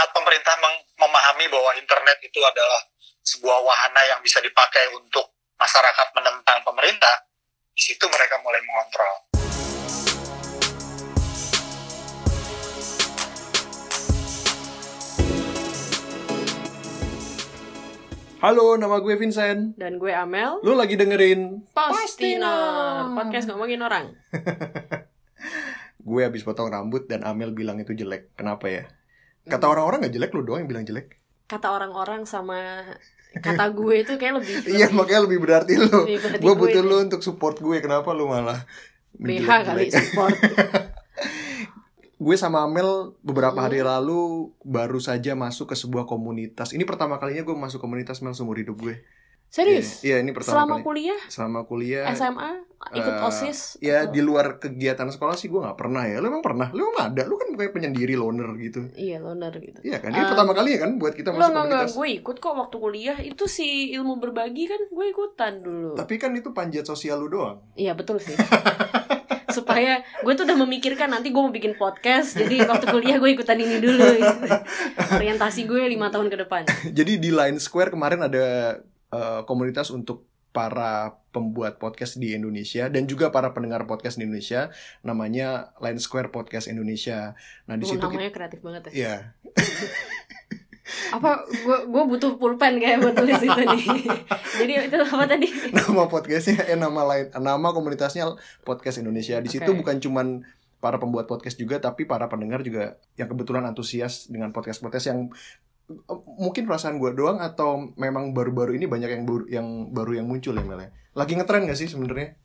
saat pemerintah mem- memahami bahwa internet itu adalah sebuah wahana yang bisa dipakai untuk masyarakat menentang pemerintah, di situ mereka mulai mengontrol. Halo, nama gue Vincent. Dan gue Amel. Lu lagi dengerin Postinor. Podcast ngomongin orang. gue habis potong rambut dan Amel bilang itu jelek. Kenapa ya? Kata orang-orang nggak jelek, lu doang yang bilang jelek. Kata orang-orang sama kata gue itu kayak lebih Iya, makanya lebih berarti lu. Gue butuh lu untuk support gue. Kenapa lu malah BH kali support. gue sama Amel beberapa Hmm. hari lalu baru saja masuk ke sebuah komunitas. Ini pertama kalinya gue masuk komunitas Mel seumur hidup gue. Serius? Iya, ini pertama Selama kali. kuliah, Selama kuliah. SMA, ikut eh, OSIS? Ya atau- di luar kegiatan sekolah sih gue nggak pernah ya. Lu emang pernah? Lu emang ada? Lu kan kayak penyendiri loner gitu. Iya, loner gitu. Iya kan? Ini Eh, pertama kali ya kan buat kita Enggak, masuk enggak, enggak. komunitas. Gue ikut kok waktu kuliah. Itu si ilmu berbagi kan gue ikutan dulu. Tapi kan itu panjat sosial lu doang. Iya, betul sih. Supaya gue tuh udah memikirkan nanti gue mau bikin podcast. Jadi waktu kuliah gue ikutan ini dulu. gitu. Orientasi gue lima tahun ke depan. Jadi di Line Square kemarin ada eh, komunitas untuk para pembuat podcast di Indonesia dan juga para pendengar podcast di Indonesia namanya Line Square Podcast Indonesia. Nah, di Oh, situ kita, namanya kreatif banget ya. Iya. apa gue butuh pulpen kayak buat tulis itu nih jadi itu apa tadi nama podcastnya eh nama lain nama komunitasnya podcast Indonesia di situ Oke. bukan cuman para pembuat podcast juga tapi para pendengar juga yang kebetulan antusias dengan podcast podcast yang mungkin perasaan gue doang atau memang baru-baru ini banyak yang baru yang baru yang muncul ya Mel ya? lagi ngetren gak sih sebenarnya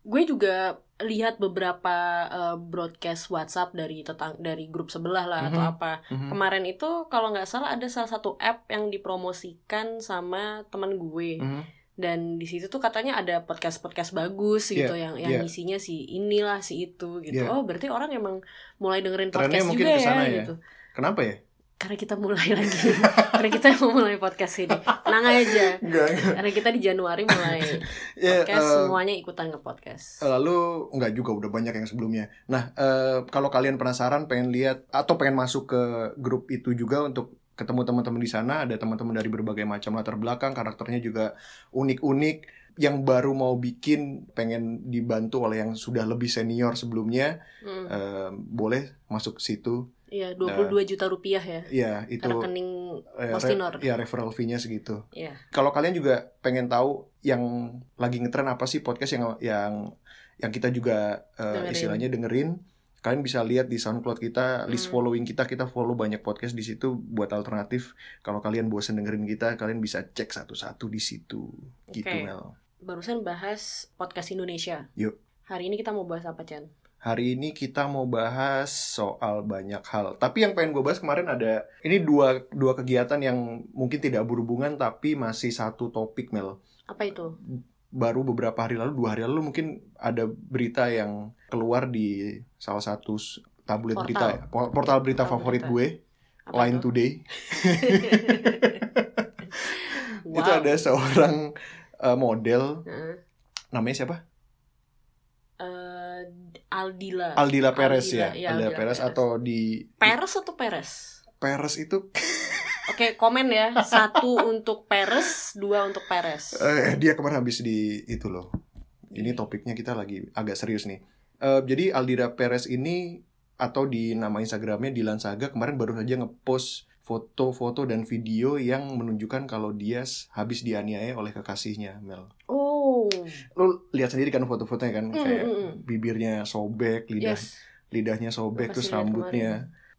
gue juga lihat beberapa eh, broadcast WhatsApp dari tetang dari grup sebelah lah atau Mhm. apa Mhm. kemarin itu kalau nggak salah ada salah satu app yang dipromosikan sama teman gue Mhm. dan di situ tuh katanya ada podcast podcast bagus gitu yang yang iya. isinya si inilah si itu gitu Iya. oh berarti orang emang mulai dengerin Trennya podcast mungkin juga ya, ya. gitu kenapa ya karena kita mulai lagi karena kita mau mulai podcast ini tenang aja enggak karena kita di Januari mulai ya podcast eh, semuanya ikutan nge podcast Lalu nggak juga udah banyak yang sebelumnya. Nah, eh, kalau kalian penasaran pengen lihat atau pengen masuk ke grup itu juga untuk ketemu teman-teman di sana, ada teman-teman dari berbagai macam latar belakang, karakternya juga unik-unik. Yang baru mau bikin pengen dibantu oleh yang sudah lebih senior sebelumnya, Hmm. eh, boleh masuk ke situ. Iya, 22 juta rupiah ya. Ya, itu Ke rekening eh, Postinor. re- ya referral fee-nya segitu. Iya. Kalau kalian juga pengen tahu yang lagi ngetren apa sih podcast yang yang yang kita juga eh, Dengerin. istilahnya dengerin, kalian bisa lihat di SoundCloud kita, list Hmm. following kita, kita follow banyak podcast di situ buat alternatif. Kalau kalian bosen dengerin kita, kalian bisa cek satu-satu di situ. Gitu Oke. Mel. Barusan bahas podcast Indonesia. Yuk. Hari ini kita mau bahas apa, Chan? Hari ini kita mau bahas soal banyak hal. Tapi yang pengen gue bahas kemarin ada ini dua dua kegiatan yang mungkin tidak berhubungan tapi masih satu topik Mel. Apa itu? baru beberapa hari lalu dua hari lalu mungkin ada berita yang keluar di salah satu tabloid Portal. berita ya, por- portal berita Portal favorit berita. gue Apa Line itu? Today wow. itu ada seorang uh, model Heeh. namanya siapa Eh, Aldila. Aldila Perez ya Aldila, iya, Aldila Aldila Perez Perez. atau di Peres atau Peres? Perez itu Oke, komen ya. Satu untuk Peres, dua untuk Peres. eh, dia kemarin habis di itu loh ini topiknya kita lagi agak serius nih Eh, jadi Aldila Perez ini atau di nama Instagramnya Dilan Saga kemarin baru saja ngepost foto-foto dan video yang menunjukkan kalau dia habis dianiaya oleh kekasihnya Mel. Oh. Lu lihat sendiri kan foto-fotonya kan Mm, kayak mm, bibirnya sobek, lidah Yes. lidahnya sobek terus kasih lihat rambutnya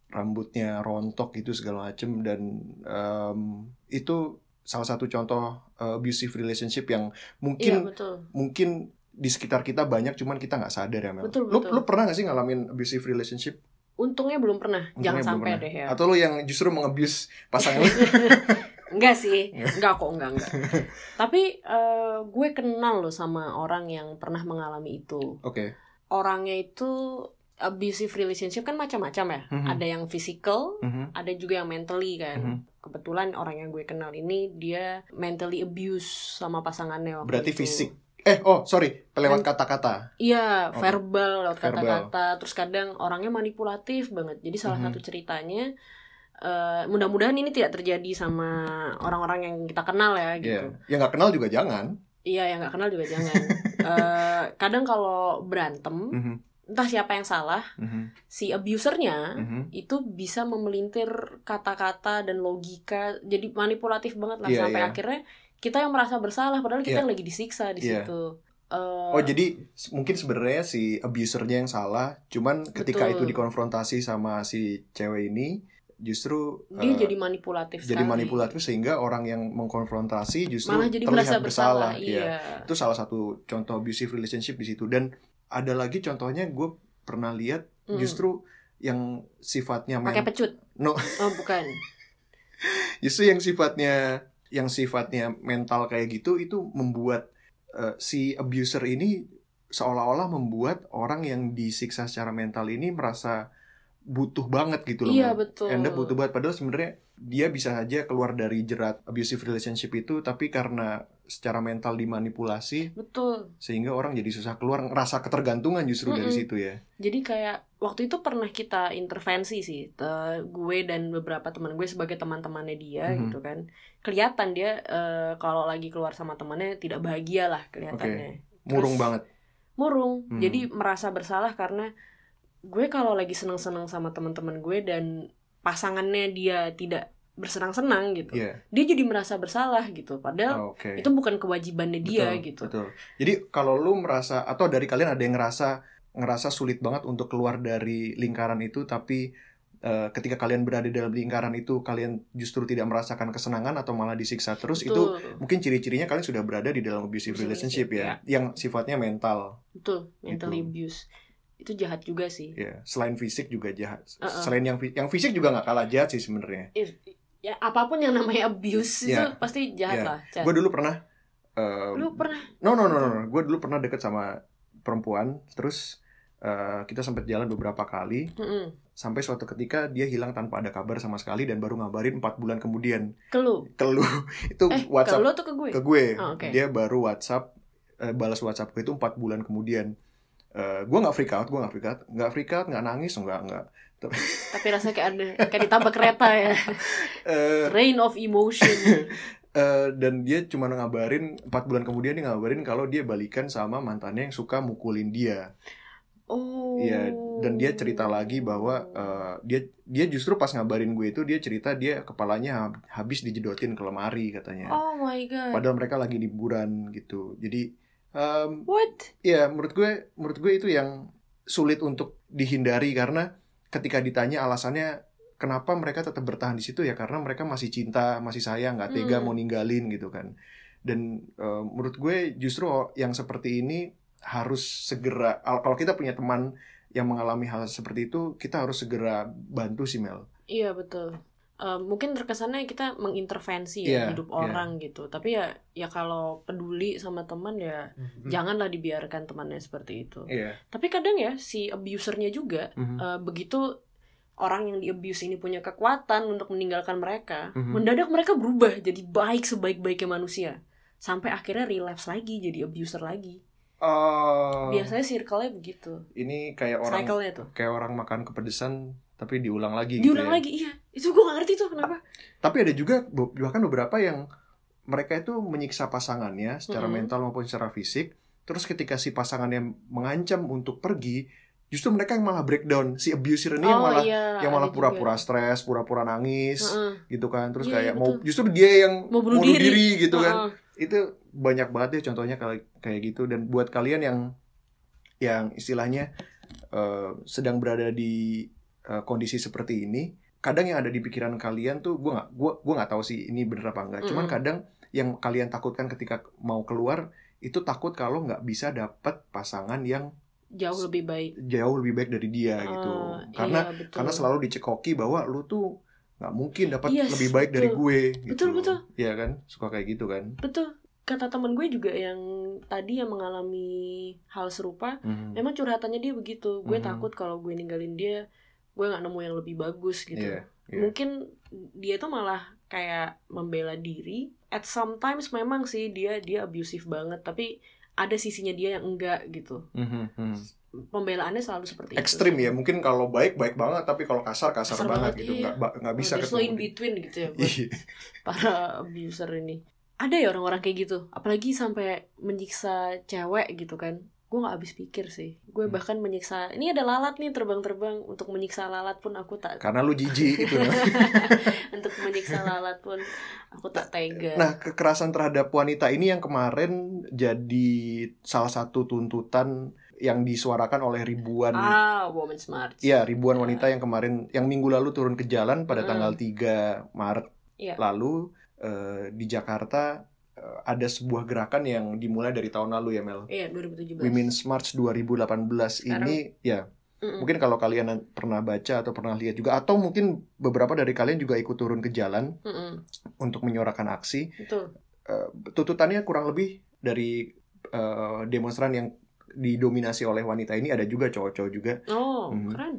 rambutnya rontok gitu segala macem dan em, itu salah satu contoh uh, abusive relationship yang Iya, mungkin betul. mungkin di sekitar kita banyak cuman kita nggak sadar ya Mel. Betul, lu betul. lu pernah gak sih ngalamin abusive relationship? Untungnya belum pernah. Untungnya Jangan belum sampai pernah. deh ya. Atau lu yang justru mengebuse pasangan lu? Enggak sih, enggak kok, enggak, enggak. Tapi eh, gue kenal loh sama orang yang pernah mengalami itu. Oke. Orangnya itu abusive relationship kan macam-macam ya. Mhm. Ada yang physical, Mhm, ada juga yang mentally kan. mhm. Kebetulan orang yang gue kenal ini dia mentally abuse sama pasangannya waktu Berarti itu. fisik. Eh, oh sorry, lewat kata-kata. Iya, Oke. verbal lewat Verbal. kata-kata. Terus kadang orangnya manipulatif banget. Jadi salah Mhm. satu ceritanya eh, mudah-mudahan ini tidak terjadi sama orang-orang yang kita kenal ya Iya. gitu yang nggak kenal juga jangan iya yang nggak kenal juga jangan Eh, kadang kalau berantem Mhm, entah siapa yang salah mhm, si abusernya mhm. itu bisa memelintir kata-kata dan logika jadi manipulatif banget lah Iya, sampai iya. akhirnya kita yang merasa bersalah padahal kita Iya. yang lagi disiksa di Iya. situ Eh, Oh jadi mungkin sebenarnya si abusernya yang salah, cuman ketika Betul. itu dikonfrontasi sama si cewek ini, justru dia eh, jadi manipulatif jadi sekali. manipulatif sehingga orang yang mengkonfrontasi justru malah jadi terlihat merasa bersalah, Iya. iya Itu salah satu contoh abusive relationship di situ dan ada lagi contohnya gue pernah lihat Mm. justru yang sifatnya pakai pecut No. oh bukan justru yang sifatnya yang sifatnya mental kayak gitu itu membuat eh, si abuser ini seolah-olah membuat orang yang disiksa secara mental ini merasa butuh banget gitu loh. iya betul Anda butuh banget padahal sebenarnya dia bisa aja keluar dari jerat abusive relationship itu tapi karena secara mental dimanipulasi betul sehingga orang jadi susah keluar ngerasa ketergantungan justru dari Mm-mm. situ ya. jadi kayak waktu itu pernah kita intervensi sih te- gue dan beberapa teman gue sebagai teman-temannya dia Mhm. gitu kan kelihatan dia eh, kalau lagi keluar sama temannya tidak bahagia lah kelihatannya Murung Terus- banget. murung Hmm. jadi merasa bersalah karena gue kalau lagi seneng-seneng sama teman-teman gue dan pasangannya dia tidak bersenang-senang gitu Iya. dia jadi merasa bersalah gitu padahal Oke. itu bukan kewajibannya dia Betul, gitu Betul. Jadi kalau lu merasa atau dari kalian ada yang ngerasa ngerasa sulit banget untuk keluar dari lingkaran itu tapi eh, ketika kalian berada dalam lingkaran itu kalian justru tidak merasakan kesenangan atau malah disiksa terus itu betul mungkin ciri-cirinya kalian sudah berada di dalam abusive relationship ya yang sifatnya mental betul mentally Gitu. abuse itu jahat juga sih ya selain fisik juga jahat Uh-uh. selain yang yang fisik juga nggak kalah jahat sih sebenarnya ya apa pun yang namanya abuse itu Iya. pasti jahat Iya. lah gue dulu pernah lu pernah No no no no, no. gue dulu pernah deket sama perempuan, terus eh, kita sempat jalan beberapa kali, Mm-mm. sampai suatu ketika dia hilang tanpa ada kabar sama sekali dan baru ngabarin empat bulan kemudian ke lu ke lu itu eh ke WhatsApp lu tuh ke gue ke gue, Oh, oke. dia baru WhatsApp balas WhatsApp gue itu empat bulan kemudian. Eh, gue nggak freak out, gue nggak freak out, nggak freak out, nggak nangis, nggak nggak. tapi rasanya kayak ada kayak ditabrak kereta ya Eh, rain of emotion eh, dan dia cuma ngabarin empat bulan kemudian dia ngabarin kalau dia balikan sama mantannya yang suka mukulin dia. oh Iya, dan dia cerita lagi bahwa eh, dia dia justru pas ngabarin gue itu dia cerita dia kepalanya hab- habis dijedotin ke lemari katanya. oh my god Padahal mereka lagi liburan gitu. Jadi em, what ya menurut gue menurut gue itu yang sulit untuk dihindari karena ketika ditanya alasannya kenapa mereka tetap bertahan di situ ya karena mereka masih cinta, masih sayang, nggak tega Hmm. mau ninggalin gitu kan. Dan eh, menurut gue justru yang seperti ini harus segera al- kalau kita punya teman yang mengalami hal seperti itu kita harus segera bantu sih Mel. iya betul Eh, mungkin terkesannya kita mengintervensi ya hidup iya. orang gitu tapi ya ya kalau peduli sama teman ya janganlah dibiarkan temannya seperti itu Iya. tapi kadang ya si abusernya juga Mhm. eh, begitu orang yang di abuse ini punya kekuatan untuk meninggalkan mereka Mhm. mendadak mereka berubah jadi baik sebaik-baiknya manusia sampai akhirnya relapse lagi jadi abuser lagi Oh, biasanya circle-nya begitu ini kayak orang kayak orang makan kepedesan tapi diulang lagi diulang gitu ya. lagi iya itu gue gak ngerti tuh kenapa Tapi ada juga bahkan beberapa yang mereka itu menyiksa pasangannya secara Mm-mm. mental maupun secara fisik. Terus ketika si pasangannya mengancam untuk pergi, justru mereka yang malah breakdown. Si abuser ini yang malah iya, yang malah pura-pura stres, pura-pura nangis gitu kan. Terus Iya, kayak iya, mau justru dia yang Mau bunuh diri. gitu kan. Itu banyak banget deh contohnya kayak kayak gitu dan buat kalian yang yang istilahnya eh, sedang berada di eh, kondisi seperti ini kadang yang ada di pikiran kalian tuh gue nggak gua gua nggak tahu sih ini bener apa enggak cuman Mm-mm. kadang yang kalian takutkan ketika mau keluar itu takut kalau nggak bisa dapat pasangan yang jauh lebih baik jauh lebih baik dari dia gitu Eh, karena iya, betul. karena selalu dicekoki bahwa lu tuh nggak mungkin dapat Yes, lebih baik dari betul. gue gitu. Betul, betul. Iya kan suka kayak gitu kan betul kata teman gue juga yang tadi yang mengalami hal serupa Mhm. Emang curhatannya dia begitu. Gue Mhm. takut kalau gue ninggalin dia, gue nggak nemu yang lebih bagus gitu. Iya, iya. Mungkin dia tuh malah kayak membela diri. At sometimes memang sih dia dia abusive banget, tapi ada sisinya dia yang enggak gitu. Mhm, mhm. pembelaannya selalu seperti ekstrim itu. ya mungkin kalau baik baik banget tapi kalau kasar kasar, Kasar banget, banget, gitu iya. nggak nggak bisa There's no in ketemu between gitu ya buat Iya. para abuser ini. Ada ya orang-orang kayak gitu, apalagi sampai menyiksa cewek gitu kan. Gue nggak habis pikir sih. Gue Hmm. bahkan menyiksa, ini ada lalat nih terbang-terbang untuk menyiksa lalat pun aku tak karena lu jijik itu untuk menyiksa lalat pun aku tak tega. nah kekerasan terhadap wanita ini yang kemarin jadi salah satu tuntutan yang disuarakan oleh ribuan ah, women's march. Iya, ribuan wanita yang kemarin yang minggu lalu turun ke jalan pada Mm. tanggal 3 Maret Iya. lalu eh, di Jakarta ada sebuah gerakan yang dimulai dari tahun lalu ya Mel. Iya, 2017. Women's March 2018 Sekarang- ini ya Mm-mm. mungkin kalau kalian pernah baca atau pernah lihat juga atau mungkin beberapa dari kalian juga ikut turun ke jalan Mm-mm. untuk menyuarakan aksi Betul. tuntutannya kurang lebih dari eh, demonstran yang didominasi oleh wanita ini ada juga cowok-cowok juga Oh, Mhm. keren.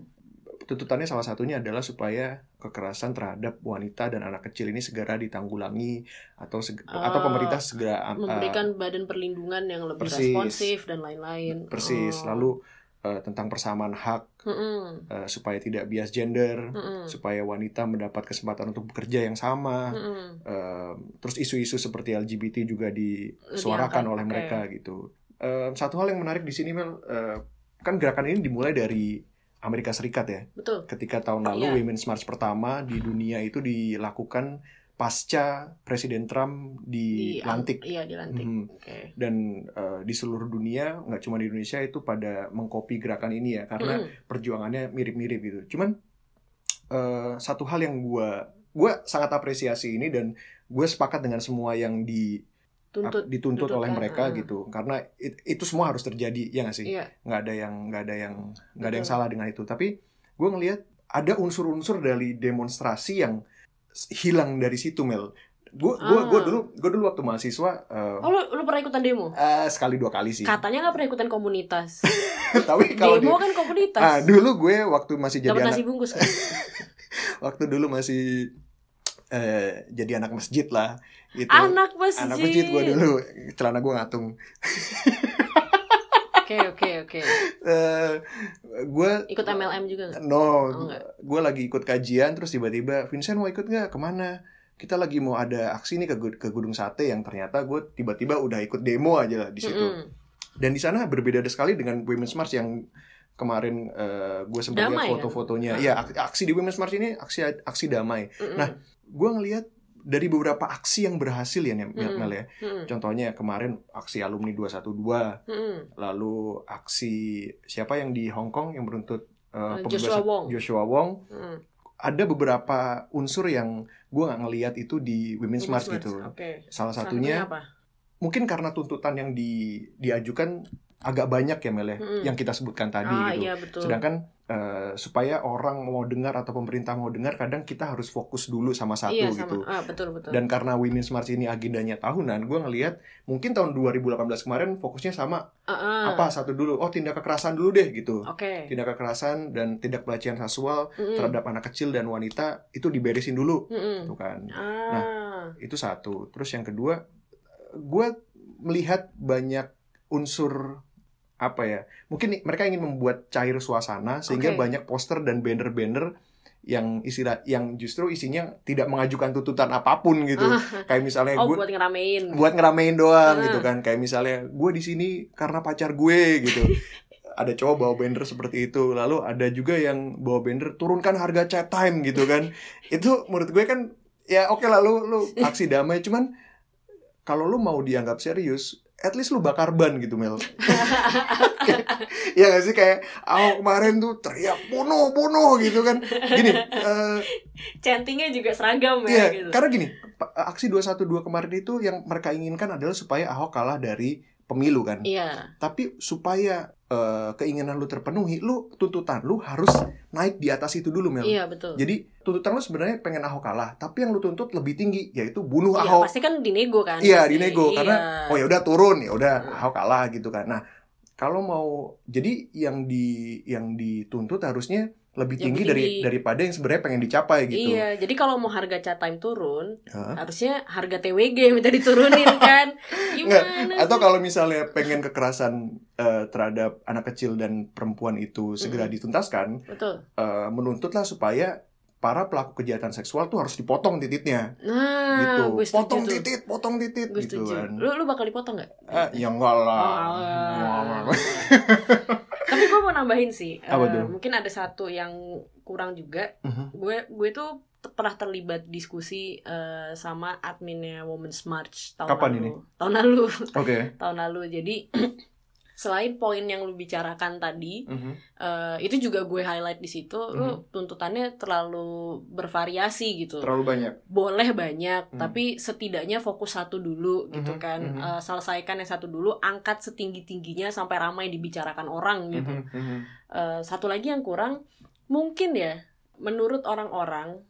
Tuntutannya salah satunya adalah supaya kekerasan terhadap wanita dan anak kecil ini segera ditanggulangi atau seg- Ah, atau pemerintah segera uh, Memberikan badan perlindungan yang lebih persis. responsif dan lain-lain. persis Oh. lalu uh, tentang persamaan hak Mm-mm. uh, supaya tidak bias gender Mm-mm. supaya wanita mendapat kesempatan untuk bekerja yang sama Mm-mm. Uh, terus isu-isu seperti LGBT juga disuarakan Diangkat, oleh mereka gitu Uh, satu hal yang menarik di sini Mel uh, kan gerakan ini dimulai dari Amerika Serikat ya Betul. ketika tahun lalu Iya. Women's March pertama di dunia itu dilakukan pasca Presiden Trump dilantik Iya, dilantik. Mhm. Oke. dan eh, di seluruh dunia nggak cuma di Indonesia itu pada mengcopy gerakan ini ya karena Mm-mm. perjuangannya mirip-mirip gitu cuman eh, satu hal yang gue gue sangat apresiasi ini dan gue sepakat dengan semua yang di Tuntut. dituntut oleh Tuntutkan, mereka ah. gitu karena it- itu semua harus terjadi ya nggak sih nggak ada yang nggak ada yang nggak ada yang salah dengan itu tapi gue ngelihat ada unsur-unsur dari demonstrasi yang hilang dari situ Mel gue gue Ah. gue dulu gue dulu waktu mahasiswa eh, Oh, lu, lu pernah ikutan demo? eh, sekali dua kali sih Katanya nggak pernah ikutan komunitas. tapi kalau di demo kan komunitas. ah, dulu gue waktu masih jadi Dapat anak nasi bungkus kan? waktu dulu masih eh, jadi anak masjid lah gitu Anak masjid. anak masjid gue dulu celana gue ngatung Oke, oke, oke. Eh, gue Ikut MLM juga nggak? No, Oh, gue lagi ikut kajian terus tiba-tiba Vincent mau ikut nggak ke mana? Kita lagi mau ada aksi nih ke, ke Gunung Sate yang ternyata gue tiba-tiba udah ikut demo aja lah di situ. Mm-mm. Dan di sana berbeda sekali dengan Women's March yang kemarin gue sempat lihat kan? foto-fotonya. Iya, ak- aksi di Women's March ini aksi aksi damai. Mm-mm. Nah, Gue ngelihat dari beberapa aksi yang berhasil ya, Mel Mm-mm. Mel ya. Mm-mm. Contohnya kemarin aksi alumni 212, Mm-mm. lalu aksi siapa yang di Hong Kong yang menuntut uh, Eh, pembebasan- Joshua Wong. Joshua Wong Mm-mm. ada beberapa unsur yang gue nggak ngelihat itu di Women's March Women's gitu. Oke. Salah Salah satunya apa? mungkin karena tuntutan yang di, diajukan agak banyak ya Mel ya, Mm-mm. yang kita sebutkan tadi ah, gitu. iya betul. Sedangkan eh, supaya orang mau dengar atau pemerintah mau dengar, kadang kita harus fokus dulu sama satu iya, gitu. sama. Ah, betul, betul. Dan karena Women's March ini agendanya tahunan, gue ngelihat mungkin tahun 2018 kemarin fokusnya sama Ah, ah. apa satu dulu, oh tindak kekerasan dulu deh gitu. Oke. Tindak kekerasan dan tindak pelecehan seksual Mm-mm. terhadap anak kecil dan wanita itu diberesin dulu, Mm-mm. tuh kan. Ah. itu satu terus yang kedua gue melihat banyak unsur apa ya mungkin mereka ingin membuat cair suasana sehingga Oke. banyak poster dan banner-banner yang istilah yang justru isinya tidak mengajukan tuntutan apa pun gitu Ah. kayak misalnya Oh, gue buat ngeramein. buat ngeramein doang Ah. gitu kan kayak misalnya gue di sini karena pacar gue gitu ada cowok bawa banner seperti itu lalu ada juga yang bawa banner turunkan harga chat time gitu kan itu menurut gue kan ya oke lah lu lu aksi damai cuman kalau lu mau dianggap serius at least lu bakar ban gitu Mel ya gak sih kayak Ahok kemarin tuh teriak bunuh bunuh gitu kan gini eh, Chantingnya juga seragam ya Iya, gitu. karena gini, aksi 212 kemarin itu yang mereka inginkan adalah supaya Ahok kalah dari pemilu kan. Iya. Tapi supaya eh, keinginan lu terpenuhi, lu tuntutan lu harus naik di atas itu dulu Mel. Iya, betul. Jadi tuntutan lu sebenarnya pengen Ahok kalah, tapi yang lu tuntut lebih tinggi yaitu bunuh Iya, Ahok. pasti kan dinego kan. Iya, pasti. dinego Iya. karena oh ya udah turun, ya udah Hmm. Ahok kalah gitu kan. Nah, kalau mau jadi yang di yang dituntut harusnya lebih tinggi, dari daripada yang sebenarnya pengen dicapai gitu. Iya, jadi kalau mau harga chat time turun, Hah? harusnya harga TWG minta diturunin kan. Nggak, Gimana? atau kalau misalnya pengen kekerasan eh, terhadap anak kecil dan perempuan itu segera Mm-mm. dituntaskan, betul eh, menuntutlah supaya para pelaku kejahatan seksual tuh harus dipotong titiknya nah gitu. gue Potong tuh titit, potong titit gue gitu setuju kan. lu lu bakal dipotong nggak Eh, ya enggak lah. Oh, tapi gue mau nambahin sih Apa tuh? mungkin ada satu yang kurang juga Mhm. gue gue tuh pernah terlibat diskusi eh, sama adminnya Women's March tahun Kapan lalu ini? tahun lalu Oke. tahun lalu jadi selain poin yang lu bicarakan tadi Mhm. eh, itu juga gue highlight di situ lu tuntutannya terlalu bervariasi gitu Terlalu banyak. boleh banyak Hmm. tapi setidaknya fokus satu dulu gitu Mhm, kan mhm. Eh, selesaikan yang satu dulu angkat setinggi tingginya sampai ramai dibicarakan orang gitu Mhm, mhm. Eh, satu lagi yang kurang mungkin ya menurut orang-orang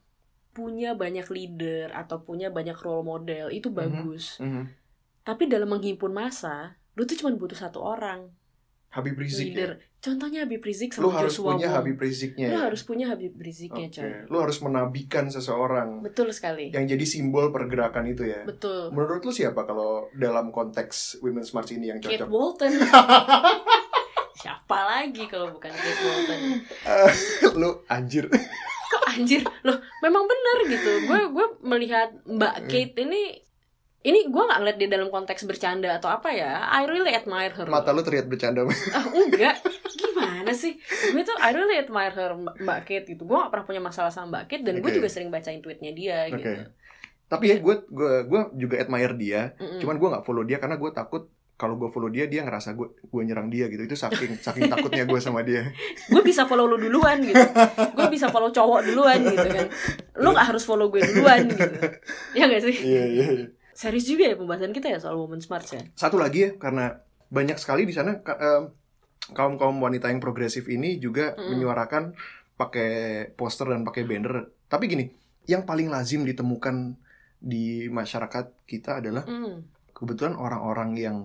punya banyak leader atau punya banyak role model itu Mhm. bagus Mhm. tapi dalam menghimpun masa lu tuh cuma butuh satu orang Habib Rizik ya? leader contohnya Habib Rizik Lu sama harus Joshua punya Wong Habib Riziknya lu ya? harus punya Habib Riziknya Oke. coy Lu harus menabikan seseorang betul sekali yang jadi simbol pergerakan itu ya. betul Menurut lu siapa kalau dalam konteks Women's March ini yang Kate cocok? Walton siapa lagi kalau bukan Kate Walton lu anjir. kok anjir loh memang bener gitu gue gue melihat Mbak Kate ini ini gue nggak ngeliat dia dalam konteks bercanda atau apa ya I really admire her Mata lu terlihat bercanda. ah enggak gimana sih gue tuh I really admire her Mbak Kate gitu gue gak pernah punya masalah sama Mbak Kate dan gue Oke. juga sering bacain tweetnya dia Oke. gitu Tapi ya gue gue gue juga admire dia. Mm-mm. Cuman gue nggak follow dia karena gue takut kalau gue follow dia dia ngerasa gue gue nyerang dia gitu. Itu saking saking takutnya gue sama dia. gue bisa follow lu duluan gitu gue bisa follow cowok duluan gitu kan lu nggak harus follow gue duluan gitu ya gak sih Iya iya. iya. Serius juga ya pembahasan kita ya soal women's march ya Satu lagi ya karena banyak sekali di sana kaum kaum wanita yang progresif ini juga Mm-mm. menyuarakan pakai poster dan pakai banner. Tapi gini, yang paling lazim ditemukan di masyarakat kita adalah Hmm. kebetulan orang-orang yang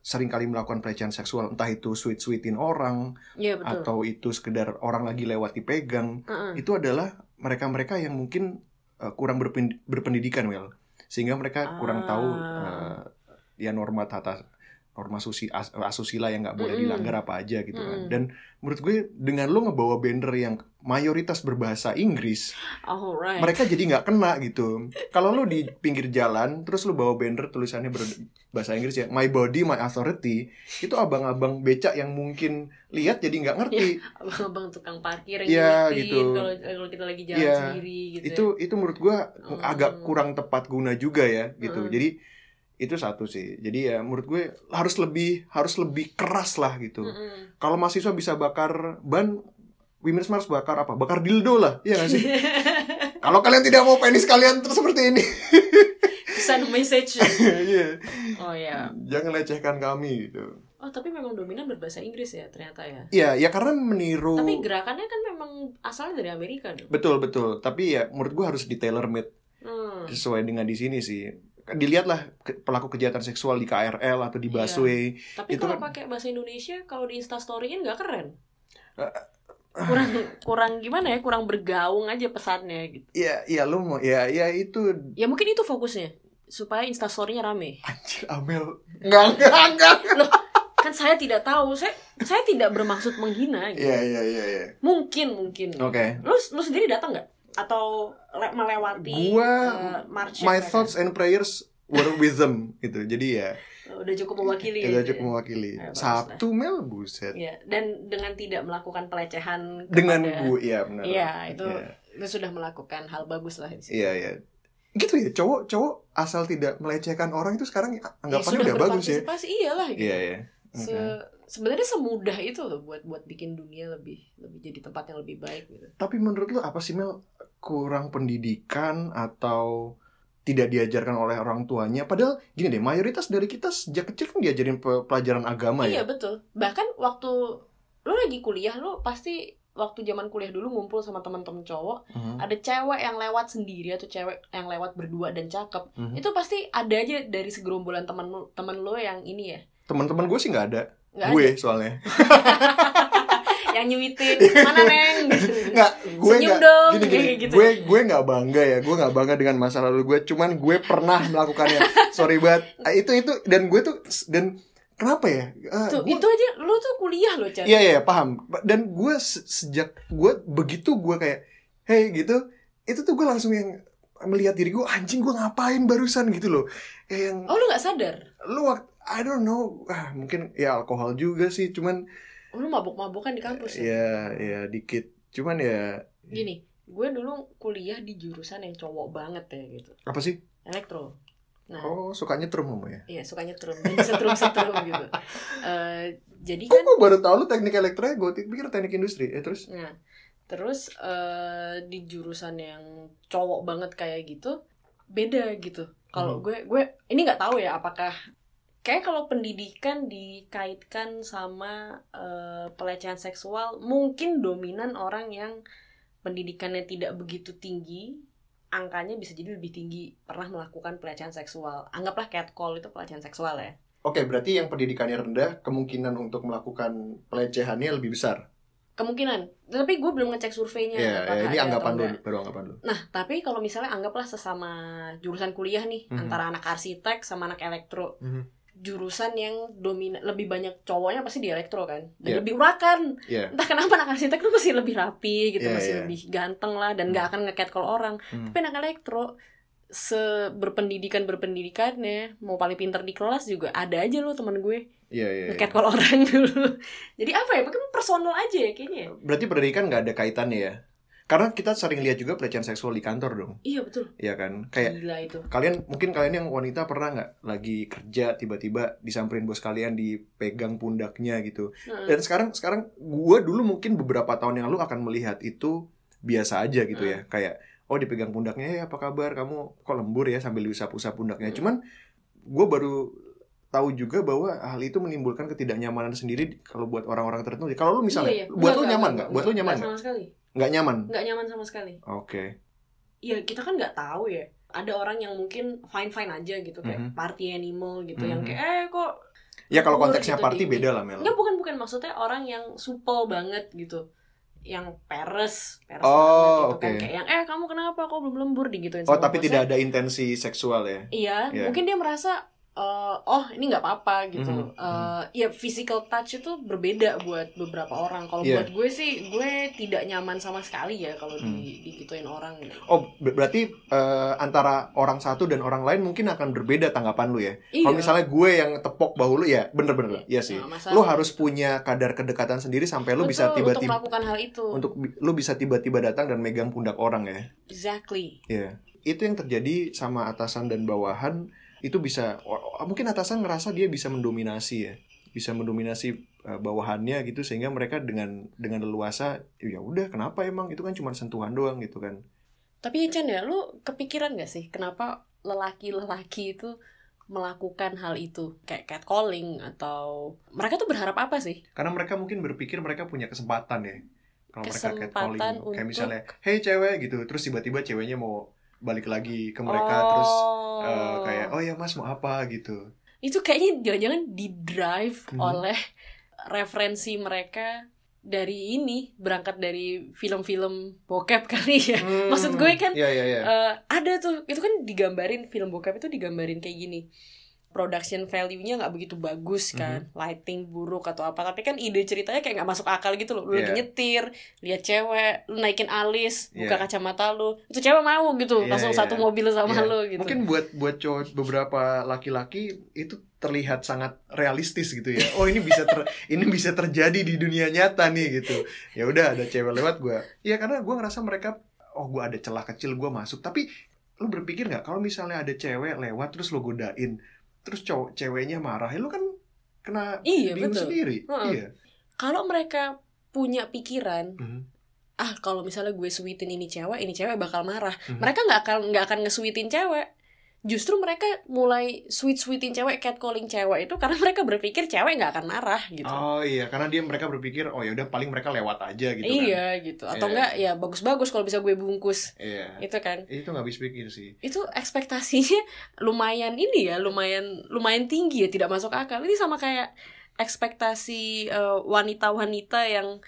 sering kali melakukan pelecehan seksual, entah itu sweet-sweetin orang iya betul atau itu sekedar orang lagi lewat dipegang, Heeh. itu adalah mereka-mereka yang mungkin uh, kurang berpen- berpendidikan, Well. Sehingga mereka kurang Ah. tahu uh, ya norma tata norma susi as- asusila yang nggak boleh Mm-mm. dilanggar apa aja gitu Mm. kan. Dan menurut gue dengan lo ngebawa banner yang mayoritas berbahasa Inggris, alright mereka jadi nggak kena gitu. Kalau lo di pinggir jalan, terus lo bawa banner tulisannya berbahasa Inggris ya, My Body, My Authority, itu abang-abang becak yang mungkin lihat jadi nggak ngerti. abang-abang tukang parkir yang ngingetin gitu. kalau kita lagi jalan Iya, sendiri gitu itu itu menurut gua Hmm. agak kurang tepat guna juga ya gitu. Hmm. Jadi itu satu sih. Jadi ya menurut gue harus lebih harus lebih keras lah gitu. ya. Mm-mm. Kalau mahasiswa bisa bakar ban Women's March bakar apa? Bakar dildo lah, iya gak sih? Kalau kalian tidak mau penis kalian terus seperti ini, send message iya. oh ya Jangan lecehkan kami gitu. oh tapi memang dominan berbahasa Inggris ya ternyata ya Iya, ya karena meniru. tapi gerakannya kan memang asalnya dari Amerika dong Betul betul. Tapi ya menurut gue harus di tailor made Hmm. sesuai dengan di sini sih. Dilihatlah pelaku kejahatan seksual di KRL atau di Iya. busway. tapi Itu kalau kan- pakai bahasa Indonesia kalau di instastoryin nggak keren Eh, kurang kurang gimana ya kurang bergaung aja pesannya gitu Iya, iya lu mau ya ya itu ya mungkin itu fokusnya supaya instastorynya rame anjir Amel. Enggak enggak enggak. kan saya tidak tahu saya saya tidak bermaksud menghina gitu. Iya iya iya iya. mungkin mungkin Oke. lu lu sendiri datang nggak atau le- melewati Gua- eh, march My thoughts and prayers were with them gitu. Jadi ya udah cukup mewakili itu ya, cukup ya. mewakili. Ya, Sabtu Mel buset. Iya, dan dengan tidak melakukan pelecehan Dengan kepada- gue iya benar. Iya, itu Iya. itu sudah melakukan hal bagus lah di. Iya iya. Gitu ya, cowok cowok asal tidak melecehkan orang itu sekarang Ya, anggapannya sudah udah bagus ya. iyalah gitu. Iya iya. Oke. Sebenarnya semudah itu loh buat buat bikin dunia lebih lebih jadi tempat yang lebih baik gitu. Tapi menurut lu apa sih Mel kurang pendidikan atau tidak diajarkan oleh orang tuanya? Padahal gini deh, mayoritas dari kita sejak kecil kan diajarin pe- pelajaran agama Iya ya. betul. Bahkan waktu lu lagi kuliah lu pasti waktu zaman kuliah dulu ngumpul sama teman-teman cowok, Mhm. ada cewek yang lewat sendiri atau cewek yang lewat berdua dan cakep. Mhm. Itu pasti ada aja dari segerombolan teman lu teman lu yang ini ya. Teman-teman gue sih nggak ada. Nggak gue soalnya. yang nyuitin mana neng Nggak, gue Senyum nggak. dong, Gini, gini, gitu. gue gue nggak bangga ya. Gue nggak bangga dengan masa lalu gue. Cuman gue pernah melakukannya. Sorry banget. Ah, Itu itu dan gue tuh dan kenapa ya? Eh, Tuh, gua- itu aja lu tuh kuliah loh, Chan. Iya iya paham. Dan gue se- sejak gue begitu gue kayak hey gitu, itu tuh gue langsung yang melihat diri gue anjing gue ngapain barusan gitu loh. Yang Oh, lu gak sadar? lu I don't know, ah, mungkin ya alkohol juga sih, cuman lu mabuk-mabukan di kampus ya? ya ya dikit, cuman ya Gini, gue dulu kuliah di jurusan yang cowok banget ya gitu. apa sih? Elektro. Nah, Oh sukanya trum kamu ya? iya sukanya trum dan setrum-setrum gitu. Eh, jadi Kok kan gue baru tahu lu teknik elektro ya? Gue pikir teknik industri. Eh terus? Nah, terus eh, di jurusan yang cowok banget kayak gitu beda gitu. Kalau Hmm. gue gue ini nggak tahu ya apakah kayak kalau pendidikan dikaitkan sama eh, pelecehan seksual mungkin dominan orang yang pendidikannya tidak begitu tinggi angkanya bisa jadi lebih tinggi pernah melakukan pelecehan seksual. Anggaplah catcall itu pelecehan seksual ya. Oke, berarti yang pendidikannya rendah, kemungkinan untuk melakukan pelecehannya lebih besar. Kemungkinan. Tapi gue belum ngecek surveinya. Iya, apakah ya, ini anggapan atau lu, enggak. baru anggapan lu. Nah, tapi kalau misalnya anggaplah sesama jurusan kuliah nih, Mhm. antara anak arsitek sama anak elektro, Mhm. Jurusan yang dominan lebih banyak cowoknya pasti di elektro kan, dan Iya. lebih urakan. Iya. Entah kenapa anak arsitek tuh masih lebih rapi gitu, Iya, masih iya. lebih ganteng lah, dan nggak akan nge-catcall orang. Hmm. Tapi anak elektro se berpendidikan berpendidikannya mau paling pinter di kelas juga ada aja loh teman gue Iya, iya. iya. nge-catcall orang dulu jadi apa ya mungkin personal aja ya kayaknya Berarti pendidikan nggak ada kaitannya ya? Karena kita sering lihat juga pelecehan seksual di kantor dong, iya betul Iya kan? Kayak gila itu kalian mungkin kalian yang wanita pernah nggak lagi kerja tiba-tiba disamperin bos kalian dipegang pundaknya gitu. Heeh. Dan sekarang sekarang gue dulu mungkin beberapa tahun yang lalu akan melihat itu biasa aja gitu ya, kayak oh dipegang pundaknya ya apa kabar kamu kok lembur ya sambil diusap-usap pundaknya. Hmm. Cuman gue baru tahu juga bahwa hal itu menimbulkan ketidaknyamanan sendiri kalau buat orang-orang tertentu. Kalau lu misalnya, Iya, iya. buat Enggak, lu enggak, nyaman nggak? Buat lu nyaman nggak? sama sekali Nggak nyaman. nggak nyaman sama sekali Oke. Iya kita kan nggak tahu ya ada orang yang mungkin fine fine aja gitu kayak Mhm. party animal gitu yang Mhm. kayak eh kok Ya kalau konteksnya gitu party di- beda lah Mel. Enggak bukan bukan maksudnya orang yang supel banget gitu yang peres peres Oh, gitu kan oke. kayak yang eh kamu kenapa kok belum lembur digituin Oh sama tapi tidak ada intensi seksual ya? iya Iya. mungkin dia merasa eh, oh ini nggak apa-apa gitu Mhm, Eh, ya physical touch itu berbeda buat beberapa orang kalau Iya. buat gue sih gue tidak nyaman sama sekali ya kalau Hmm. di digituin orang gitu. Oh ber- berarti eh, antara orang satu dan orang lain mungkin akan berbeda tanggapan lu ya? Iya. Kalau misalnya gue yang tepok bahu lu ya bener-bener Iya sih. Nggak masalah. Lu harus punya kadar kedekatan sendiri sampai lu bisa Betul, untuk tiba-tiba melakukan hal itu untuk lu bisa tiba-tiba datang dan megang pundak orang ya. exactly Iya. Itu yang terjadi sama atasan dan bawahan itu bisa mungkin atasan ngerasa dia bisa mendominasi ya. Bisa mendominasi eh, bawahannya gitu sehingga mereka dengan dengan leluasa ya udah kenapa emang itu kan cuma sentuhan doang gitu kan. Tapi Chan ya, lu kepikiran gak sih kenapa lelaki-lelaki itu melakukan hal itu kayak catcalling atau mereka tuh berharap apa sih? Karena mereka mungkin berpikir mereka punya kesempatan ya. Kalau mereka Kesempatan catcalling kayak misalnya, "Hey cewek" gitu, terus tiba-tiba ceweknya mau balik lagi ke mereka terus eh, kayak, "Oh ya Mas mau apa?" gitu. itu kayaknya jangan-jangan di drive Mhm. oleh referensi mereka dari ini berangkat dari film-film bokep kali ya. Maksud gue kan Iya iya iya. Eh, ada tuh itu kan digambarin film bokep itu digambarin kayak gini production value-nya nggak begitu bagus kan lighting buruk atau apa tapi kan ide ceritanya kayak nggak masuk akal gitu loh lu lagi Iya. nyetir lihat cewek lu naikin alis buka Iya. kacamata lu itu cewek mau gitu Iya, langsung iya. satu mobil sama Iya. lu gitu Mungkin buat buat cowok beberapa laki-laki itu terlihat sangat realistis gitu ya. Oh ini bisa ter, ini bisa terjadi di dunia nyata nih gitu. Ya udah ada cewek lewat gue. Iya karena gue ngerasa mereka oh gue ada celah kecil gue masuk. Tapi lu berpikir nggak kalau misalnya ada cewek lewat terus lo godain, terus cowok ceweknya marah, ya lu kan kena Iya, bingung betul. sendiri. Heeh. Iya. kalau mereka punya pikiran Mhm. ah kalau misalnya gue sweetin ini cewek ini cewek bakal marah Mhm. mereka nggak akan nggak akan nge-sweetin cewek justru mereka mulai sweet sweetin cewek catcalling cewek itu karena mereka berpikir cewek nggak akan marah gitu Oh iya, karena dia mereka berpikir oh ya udah paling mereka lewat aja gitu kan. iya gitu atau Iya. enggak ya bagus-bagus kalau bisa gue bungkus Iya. itu kan Itu nggak habis pikir sih. itu ekspektasinya lumayan ini ya lumayan lumayan tinggi ya tidak masuk akal ini sama kayak ekspektasi eh, wanita-wanita yang ap-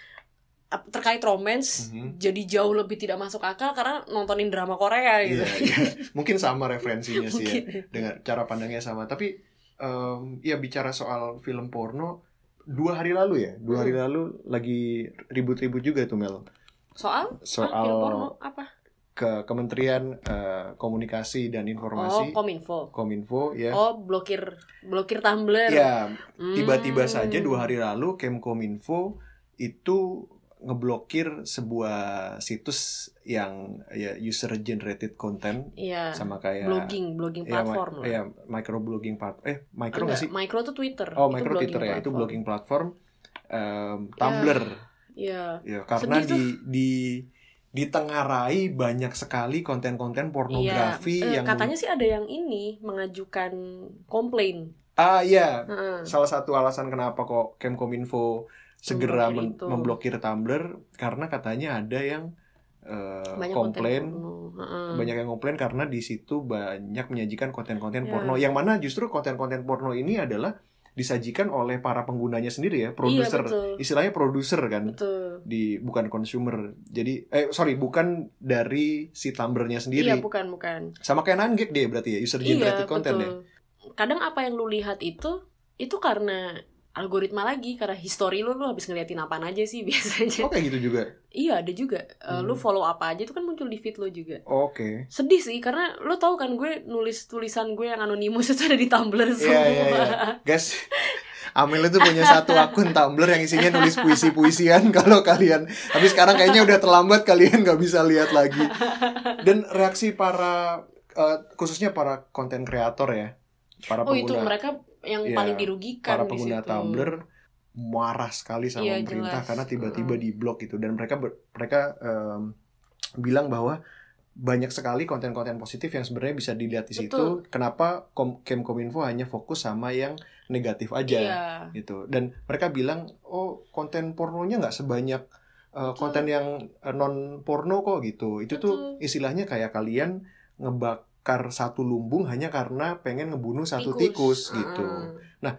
terkait romance Mhm. jadi jauh lebih tidak masuk akal karena nontonin drama Korea gitu Iya, iya. Mungkin sama referensinya sih ya. Dengan cara pandangnya sama. Tapi em, ya bicara soal film porno dua hari lalu ya dua hari Hmm. lalu lagi ribut-ribut juga tuh Mel Soal? soal Ah, film porno apa? ke Kementerian eh, Komunikasi dan Oh, Informasi Kominfo. Kominfo ya Oh, blokir blokir Tumblr. ya Hmm. tiba-tiba saja dua hari lalu Kemkominfo itu ngeblokir sebuah situs yang ya user generated content Iya. sama kayak blogging, blogging ya, platform ma- lah. ya microblogging part eh micro nggak sih Micro tuh Twitter. oh Itu micro blogging Twitter ya itu blogging platform Em, Tumblr Iya. ya karena Sedih di di ditengarai banyak sekali konten-konten pornografi Iya, eh, yang katanya sih ada yang ini mengajukan komplain. ah ya Heeh. salah satu alasan kenapa kok Kemkominfo segera Memblokir men- itu. memblokir Tumblr karena katanya ada yang eh, Banyak komplain konten porno. Heeh. banyak yang komplain karena di situ banyak menyajikan konten-konten Ya. porno yang mana justru konten-konten porno ini adalah disajikan oleh para penggunanya sendiri ya produser Iya, istilahnya produser kan Betul. di bukan consumer jadi eh sorry bukan dari si Tumblr-nya Iya, sendiri bukan, bukan. sama kayak Nangek deh berarti ya user Iya, generated content ya betul. Kadang apa yang lu lihat itu itu karena algoritma lagi karena history lu lu habis ngeliatin apaan aja sih biasanya. oh kayak gitu juga Iya, ada juga. Lu Hmm. follow apa aja itu kan muncul di feed lo juga. oke Sedih sih karena lu tahu kan gue nulis tulisan gue yang anonimus itu ada di Tumblr semua. Iya, iya, iya. Guys, Amel itu punya satu akun Tumblr yang isinya nulis puisi-puisian kalau kalian tapi sekarang kayaknya udah terlambat kalian nggak bisa lihat lagi. Dan reaksi para eh, khususnya para konten kreator ya, para Oh, itu pengguna mereka yang Iya, paling dirugikan para pengguna. Tumblr marah sekali sama Iya, pemerintah jelas. karena tiba-tiba Mm-mm. di blok gitu dan mereka ber- mereka em, bilang bahwa banyak sekali konten-konten positif yang sebenarnya bisa dilihat di situ. Betul. Kenapa Kom Kemkominfo hanya fokus sama yang negatif aja Iya. gitu dan mereka bilang oh konten pornonya nggak sebanyak uh, Betul. konten yang non porno kok gitu itu tuh Betul. istilahnya kayak kalian ngebakar satu lumbung hanya karena pengen ngebunuh satu tikus, gitu Heeh.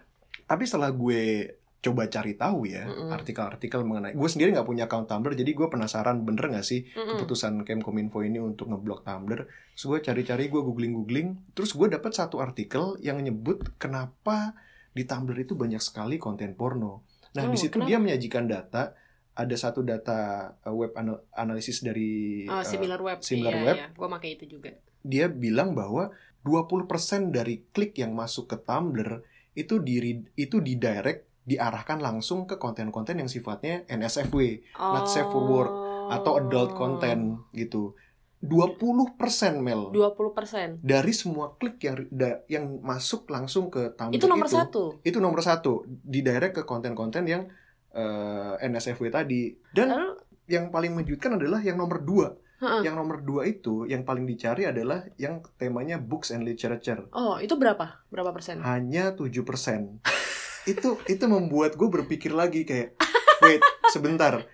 tapi setelah gue coba cari tahu ya Mm-mm. artikel-artikel mengenai gue sendiri nggak punya account Tumblr jadi gue penasaran bener nggak sih Mm-mm. keputusan Kemkominfo ini untuk ngeblok Tumblr. Terus gue cari-cari, gue googling-googling, terus gue dapat satu artikel yang nyebut kenapa di Tumblr itu banyak sekali konten porno. Nah, Oh, di situ dia menyajikan data, ada satu data uh, web anal- analisis dari Oh, similar web. similar iya, web. Iya. Gue pakai itu juga. Dia bilang bahwa 20% dari klik yang masuk ke Tumblr itu di itu didirect diarahkan langsung ke konten-konten yang sifatnya NSFW Not safe for work, atau adult Oh. content gitu. 20% Mel 20%. dari semua klik yang da- yang masuk langsung ke Tumblr Itu nomor satu. itu nomor satu di direct ke konten-konten yang eh, NSFW tadi dan Lalu, yang paling mengejutkan adalah yang nomor dua Heeh. yang nomor dua itu yang paling dicari adalah yang temanya books and literature oh itu berapa? Berapa persen? hanya 7% itu itu membuat gue berpikir lagi kayak wait sebentar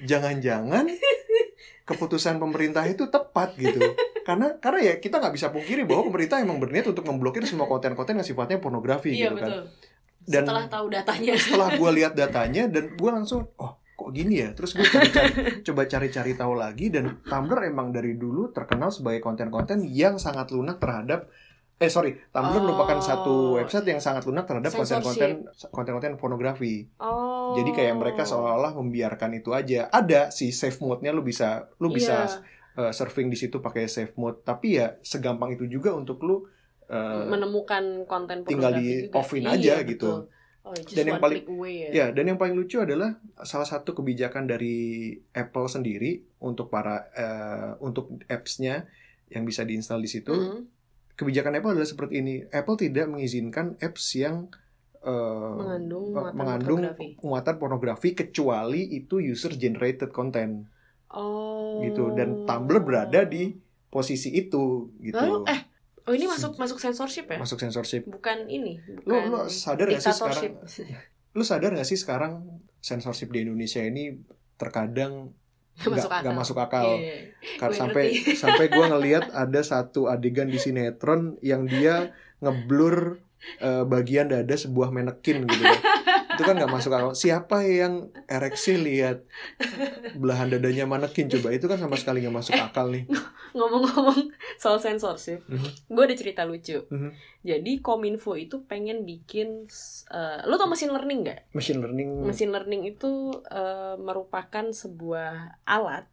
jangan-jangan keputusan pemerintah itu tepat gitu karena karena ya kita nggak bisa pungkiri bahwa pemerintah emang berniat untuk memblokir semua konten-konten yang sifatnya pornografi Iya gitu kan betul. Dan- Setelah tahu datanya. setelah gue lihat datanya dan gue langsung oh kok gini ya terus gue cari-cari coba cari-cari tahu lagi dan Tumblr emang dari dulu terkenal sebagai konten-konten yang sangat lunak terhadap eh sorry Tumblr Oh. merupakan satu website yang sangat lunak terhadap konten-konten konten-konten pornografi Oh. jadi kayak mereka seolah-olah membiarkan itu aja ada si safe mode-nya lu bisa lu bisa Iya, uh, surfing di situ pakai safe mode tapi ya segampang itu juga untuk lu uh, menemukan konten tinggal di juga. off-in Iya, aja betul. gitu. Oh, Dan yang paling- away ya. Ya, dan yang paling lucu adalah salah satu kebijakan dari Apple sendiri untuk para eh, untuk apps-nya yang bisa diinstal di situ. Mhm. Kebijakan Apple adalah seperti ini. Apple tidak mengizinkan apps yang eh, Mengandung muatan mengandung pornografi. muatan pornografi kecuali itu user generated content Oh. gitu. Dan Tumblr berada di posisi itu gitu. Lalu eh oh ini masuk masuk censorship ya? Masuk censorship. Bukan ini, bukan lo sadar gak sih sekarang? Lu sadar gak sih sekarang censorship di Indonesia ini terkadang Nggak masuk masuk akal. Iya, iya. Kar- Gue sampai ngerti. sampai gue ngelihat ada satu adegan di sinetron yang dia ngeblur eh, bagian dada sebuah manekin gitu. Itu kan nggak masuk akal. Siapa yang ereksi lihat belahan dadanya manekin? Coba itu kan sama sekali nggak masuk akal nih. ngomong-ngomong soal sensorship Mhm. gue ada cerita lucu. Mhm. jadi kominfo itu pengen bikin eh, lo tau machine learning nggak? Machine learning. Machine learning itu eh, merupakan sebuah alat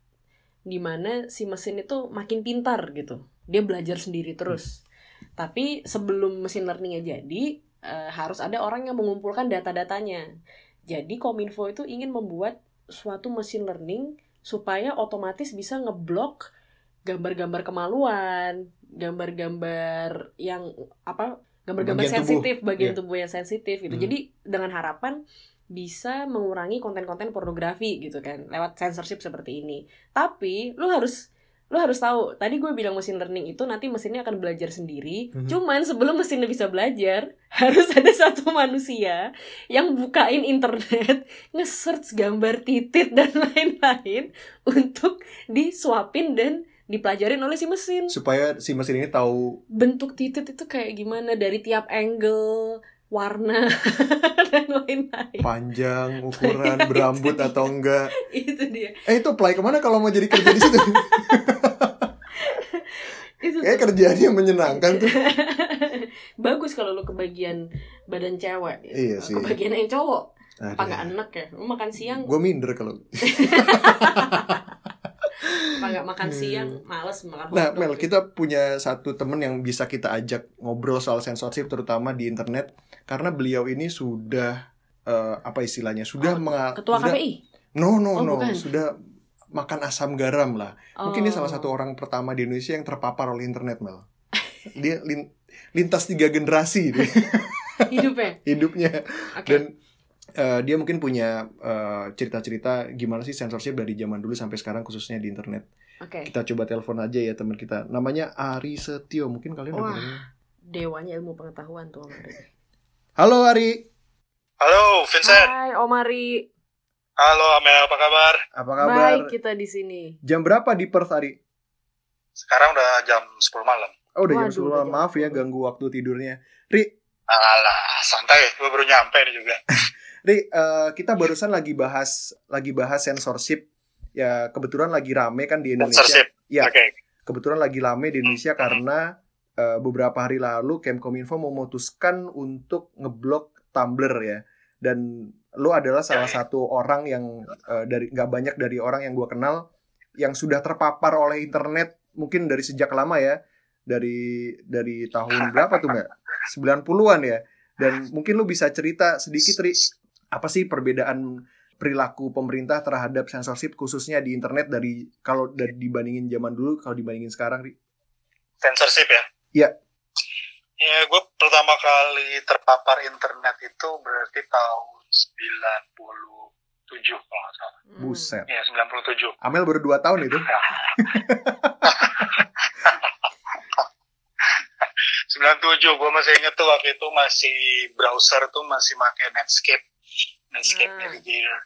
di mana si mesin itu makin pintar gitu. Dia belajar sendiri terus. Tapi sebelum machine learningnya jadi eh, harus ada orang yang mengumpulkan data-datanya jadi kominfo itu ingin membuat suatu machine learning supaya otomatis bisa ngeblok gambar-gambar kemaluan gambar-gambar yang apa gambar-gambar Bagian tubuh. sensitif bagian Iya. tubuh yang sensitif gitu Hmm. jadi dengan harapan bisa mengurangi konten-konten pornografi gitu kan lewat censorship seperti ini tapi lu harus lu harus tahu tadi gue bilang machine learning itu nanti mesinnya akan belajar sendiri Mhm. cuman sebelum mesinnya bisa belajar harus ada satu manusia yang bukain internet nge-search gambar titit dan lain-lain untuk disuapin dan dipelajarin oleh si mesin supaya si mesin ini tahu bentuk titit itu kayak gimana dari tiap angle warna dan lain-lain. Panjang ukuran berambut atau enggak? Itu dia. Eh itu apply ke mana kalau mau jadi kerja di situ? Itu kayak tuh. kerjaannya menyenangkan tuh. Bagus kalau lu kebagian badan cewek. Iya sih. kebagian yang cowok. Apa nggak enak ya? Lu makan siang. Gue minder kalau apa nggak makan Hmm. siang males makan Nah, hotdog Mel, gitu. kita punya satu temen yang bisa kita ajak ngobrol soal censorship terutama di internet karena beliau ini sudah eh, apa istilahnya? Sudah Oh, menga- ketua sudah- KPI No, no, Oh, no, bukan. sudah makan asam garam lah. Mungkin dia Oh. salah satu orang pertama di Indonesia yang terpapar oleh internet, Mel. Dia lin- lintas tiga generasi dia, hidupnya hidupnya oke dan eh, dia mungkin punya eh, cerita-cerita gimana sih censorship dari zaman dulu sampai sekarang khususnya di internet. oke Kita coba telepon aja ya teman kita. Namanya Ari Setio. Mungkin kalian udah Wah. pernah- dewanya ilmu pengetahuan tuh Om Ari. Halo Ari. Halo, Vincent. Hai Om Ari Halo, Amel. Apa kabar? Apa kabar? baik kita di sini Jam berapa di Perth Ari? Sekarang udah jam 10 malam. Oh, udah jam Waduh, 10 udah jam Maaf ya 10. ganggu waktu tidurnya. Ri, Alah, santai. Gue baru nyampe nih juga. Ri, eh, kita barusan lagi bahas lagi bahas censorship. Ya, kebetulan lagi rame kan di Indonesia. Censorship. Ya. Oke. Kebetulan lagi rame di Indonesia karena eh, beberapa hari lalu Kemkominfo memutuskan untuk ngeblok Tumblr ya. Dan lo adalah salah Ya, ya. satu orang yang eh, dari nggak banyak dari orang yang gua kenal yang sudah terpapar oleh internet mungkin dari sejak lama ya. Dari dari tahun berapa tuh, Mbak? 90-an ya. Dan mungkin lu bisa cerita sedikit Ri, apa sih perbedaan perilaku pemerintah terhadap censorship khususnya di internet dari kalau dari dibandingin zaman dulu kalau dibandingin sekarang Ri? Censorship ya? Iya. Ya, gue pertama kali terpapar internet itu berarti tahun 97 kalau nggak salah. Hmm. Buset. Iya, 97. Amel baru 2 tahun itu. 97, gue masih inget tuh waktu itu masih browser tuh masih pakai Netscape. Netscape Hmm. Navigator.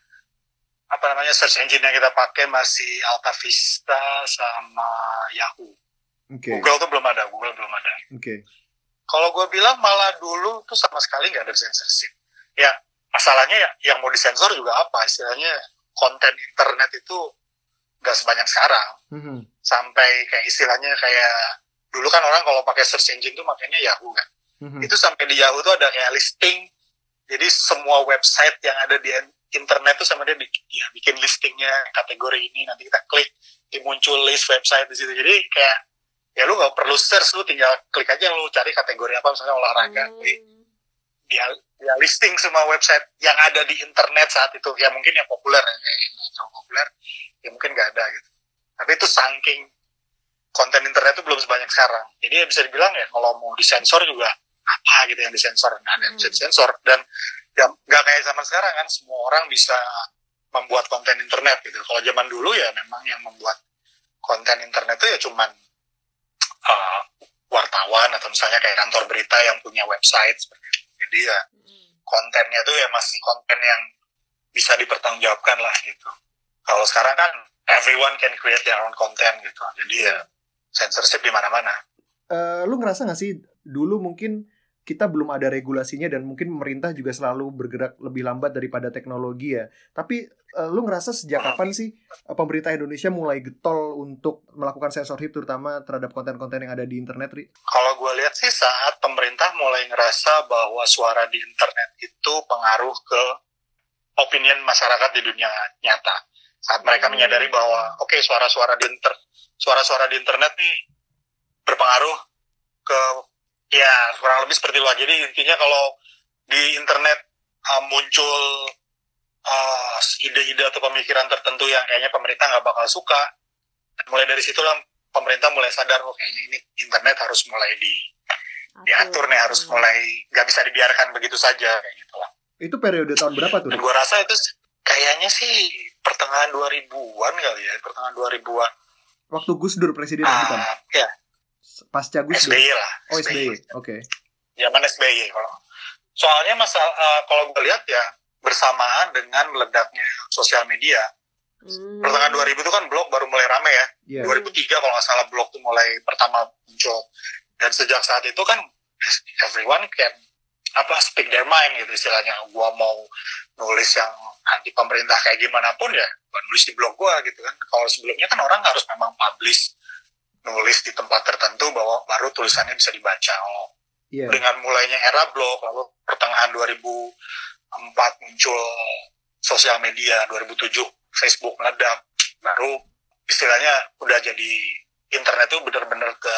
Apa namanya search engine yang kita pakai masih Alta Vista sama Yahoo. Oke. Google tuh belum ada, Google belum ada. Oke. Kalau gue bilang malah dulu tuh sama sekali nggak ada censorship. Ya, masalahnya ya yang mau disensor juga apa? Istilahnya konten internet itu nggak sebanyak sekarang. Mhm. Sampai kayak istilahnya kayak dulu kan orang kalau pakai search engine tuh makanya Yahoo kan. Mhm. Itu sampai di Yahoo tuh ada kayak listing. Jadi semua website yang ada di internet tuh sama dia bikin, ya, bikin listingnya kategori ini. Nanti kita klik dimuncul list website di situ. Jadi kayak ya lu nggak perlu search lu tinggal klik aja lu cari kategori apa misalnya olahraga. Hmm. Wih, dia dia listing semua website yang ada di internet saat itu. Ya mungkin yang populer ya yang terlalu populer ya mungkin nggak ada gitu. Tapi itu saking konten internet itu belum sebanyak sekarang. Jadi ya bisa dibilang ya kalau mau disensor juga apa gitu yang disensor nggak ada yang bisa Hmm. disensor dan ya nggak kayak zaman sekarang kan semua orang bisa membuat konten internet gitu kalau zaman dulu ya memang yang membuat konten internet itu ya cuman uh, wartawan atau misalnya kayak kantor berita yang punya website seperti itu. Jadi ya kontennya tuh ya masih konten yang bisa dipertanggungjawabkan lah gitu. Kalau sekarang kan everyone can create their own content gitu. Jadi ya censorship di mana-mana. Eh, lu ngerasa gak sih dulu mungkin kita belum ada regulasinya dan mungkin pemerintah juga selalu bergerak lebih lambat daripada teknologi ya. Tapi uh, lu ngerasa sejak kapan sih uh, pemerintah Indonesia mulai getol untuk melakukan censorship terutama terhadap konten-konten yang ada di internet, Ri? Kalau gue lihat sih saat pemerintah mulai ngerasa bahwa suara di internet itu pengaruh ke opinion masyarakat di dunia nyata. Saat mereka menyadari bahwa oke okay, suara-suara di inter suara-suara di internet nih berpengaruh ke ya kurang lebih seperti itu jadi intinya kalau di internet uh, muncul uh, ide-ide atau pemikiran tertentu yang kayaknya pemerintah nggak bakal suka mulai dari situlah pemerintah mulai sadar oh kayaknya ini internet harus mulai di diatur nih harus mulai nggak bisa dibiarkan begitu saja kayak gitu lah itu periode tahun berapa tuh? Dan gue rasa itu kayaknya sih pertengahan 2000-an kali ya, pertengahan 2000-an. Waktu Gus Dur presiden uh, bukan? Ya, pasca Gus SBY lah. Oh SBY, oke. Okay. Zaman SBY kalau. Soalnya masa uh, kalau gue lihat ya bersamaan dengan meledaknya sosial media. Hmm. Pertengahan 2000 itu kan blog baru mulai rame ya. Yeah. 2003 kalau nggak salah blog tuh mulai pertama muncul. Dan sejak saat itu kan everyone can apa speak their mind gitu istilahnya. Gua mau nulis yang anti pemerintah kayak gimana pun ya, gua nulis di blog gua gitu kan. Kalau sebelumnya kan orang harus memang publish nulis di tempat tertentu bahwa baru tulisannya bisa dibaca. Oh, yeah. Dengan mulainya era blog, lalu pertengahan 2004 muncul sosial media, 2007 Facebook meledak, baru istilahnya udah jadi internet itu benar-benar ke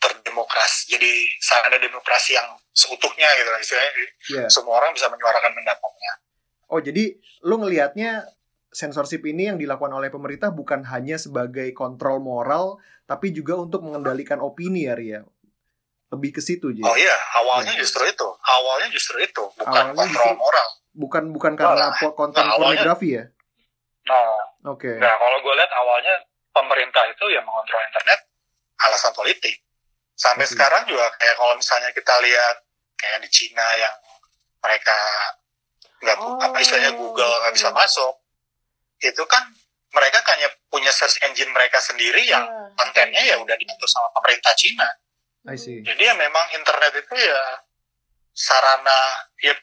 terdemokrasi, jadi sarana demokrasi yang seutuhnya gitu lah istilahnya. Yeah. Semua orang bisa menyuarakan pendapatnya. Oh jadi lu ngelihatnya sensorship ini yang dilakukan oleh pemerintah bukan hanya sebagai kontrol moral, tapi juga untuk mengendalikan opini ya Ria. Lebih ke situ jadi. Oh iya, awalnya ya. justru itu. Awalnya justru itu, bukan awalnya kontrol justru, moral. Bukan bukan karena nah, konten nah, pornografi ya. Nah, oke. Okay. Nah, kalau gue lihat awalnya pemerintah itu yang mengontrol internet alasan politik. Sampai Masih. sekarang juga kayak kalau misalnya kita lihat kayak di Cina yang mereka nggak oh. apa istilahnya Google nggak bisa masuk, itu kan mereka hanya punya search engine mereka sendiri yang yeah. kontennya ya udah diatur sama pemerintah Cina. I see. Jadi ya memang internet itu ya sarana ya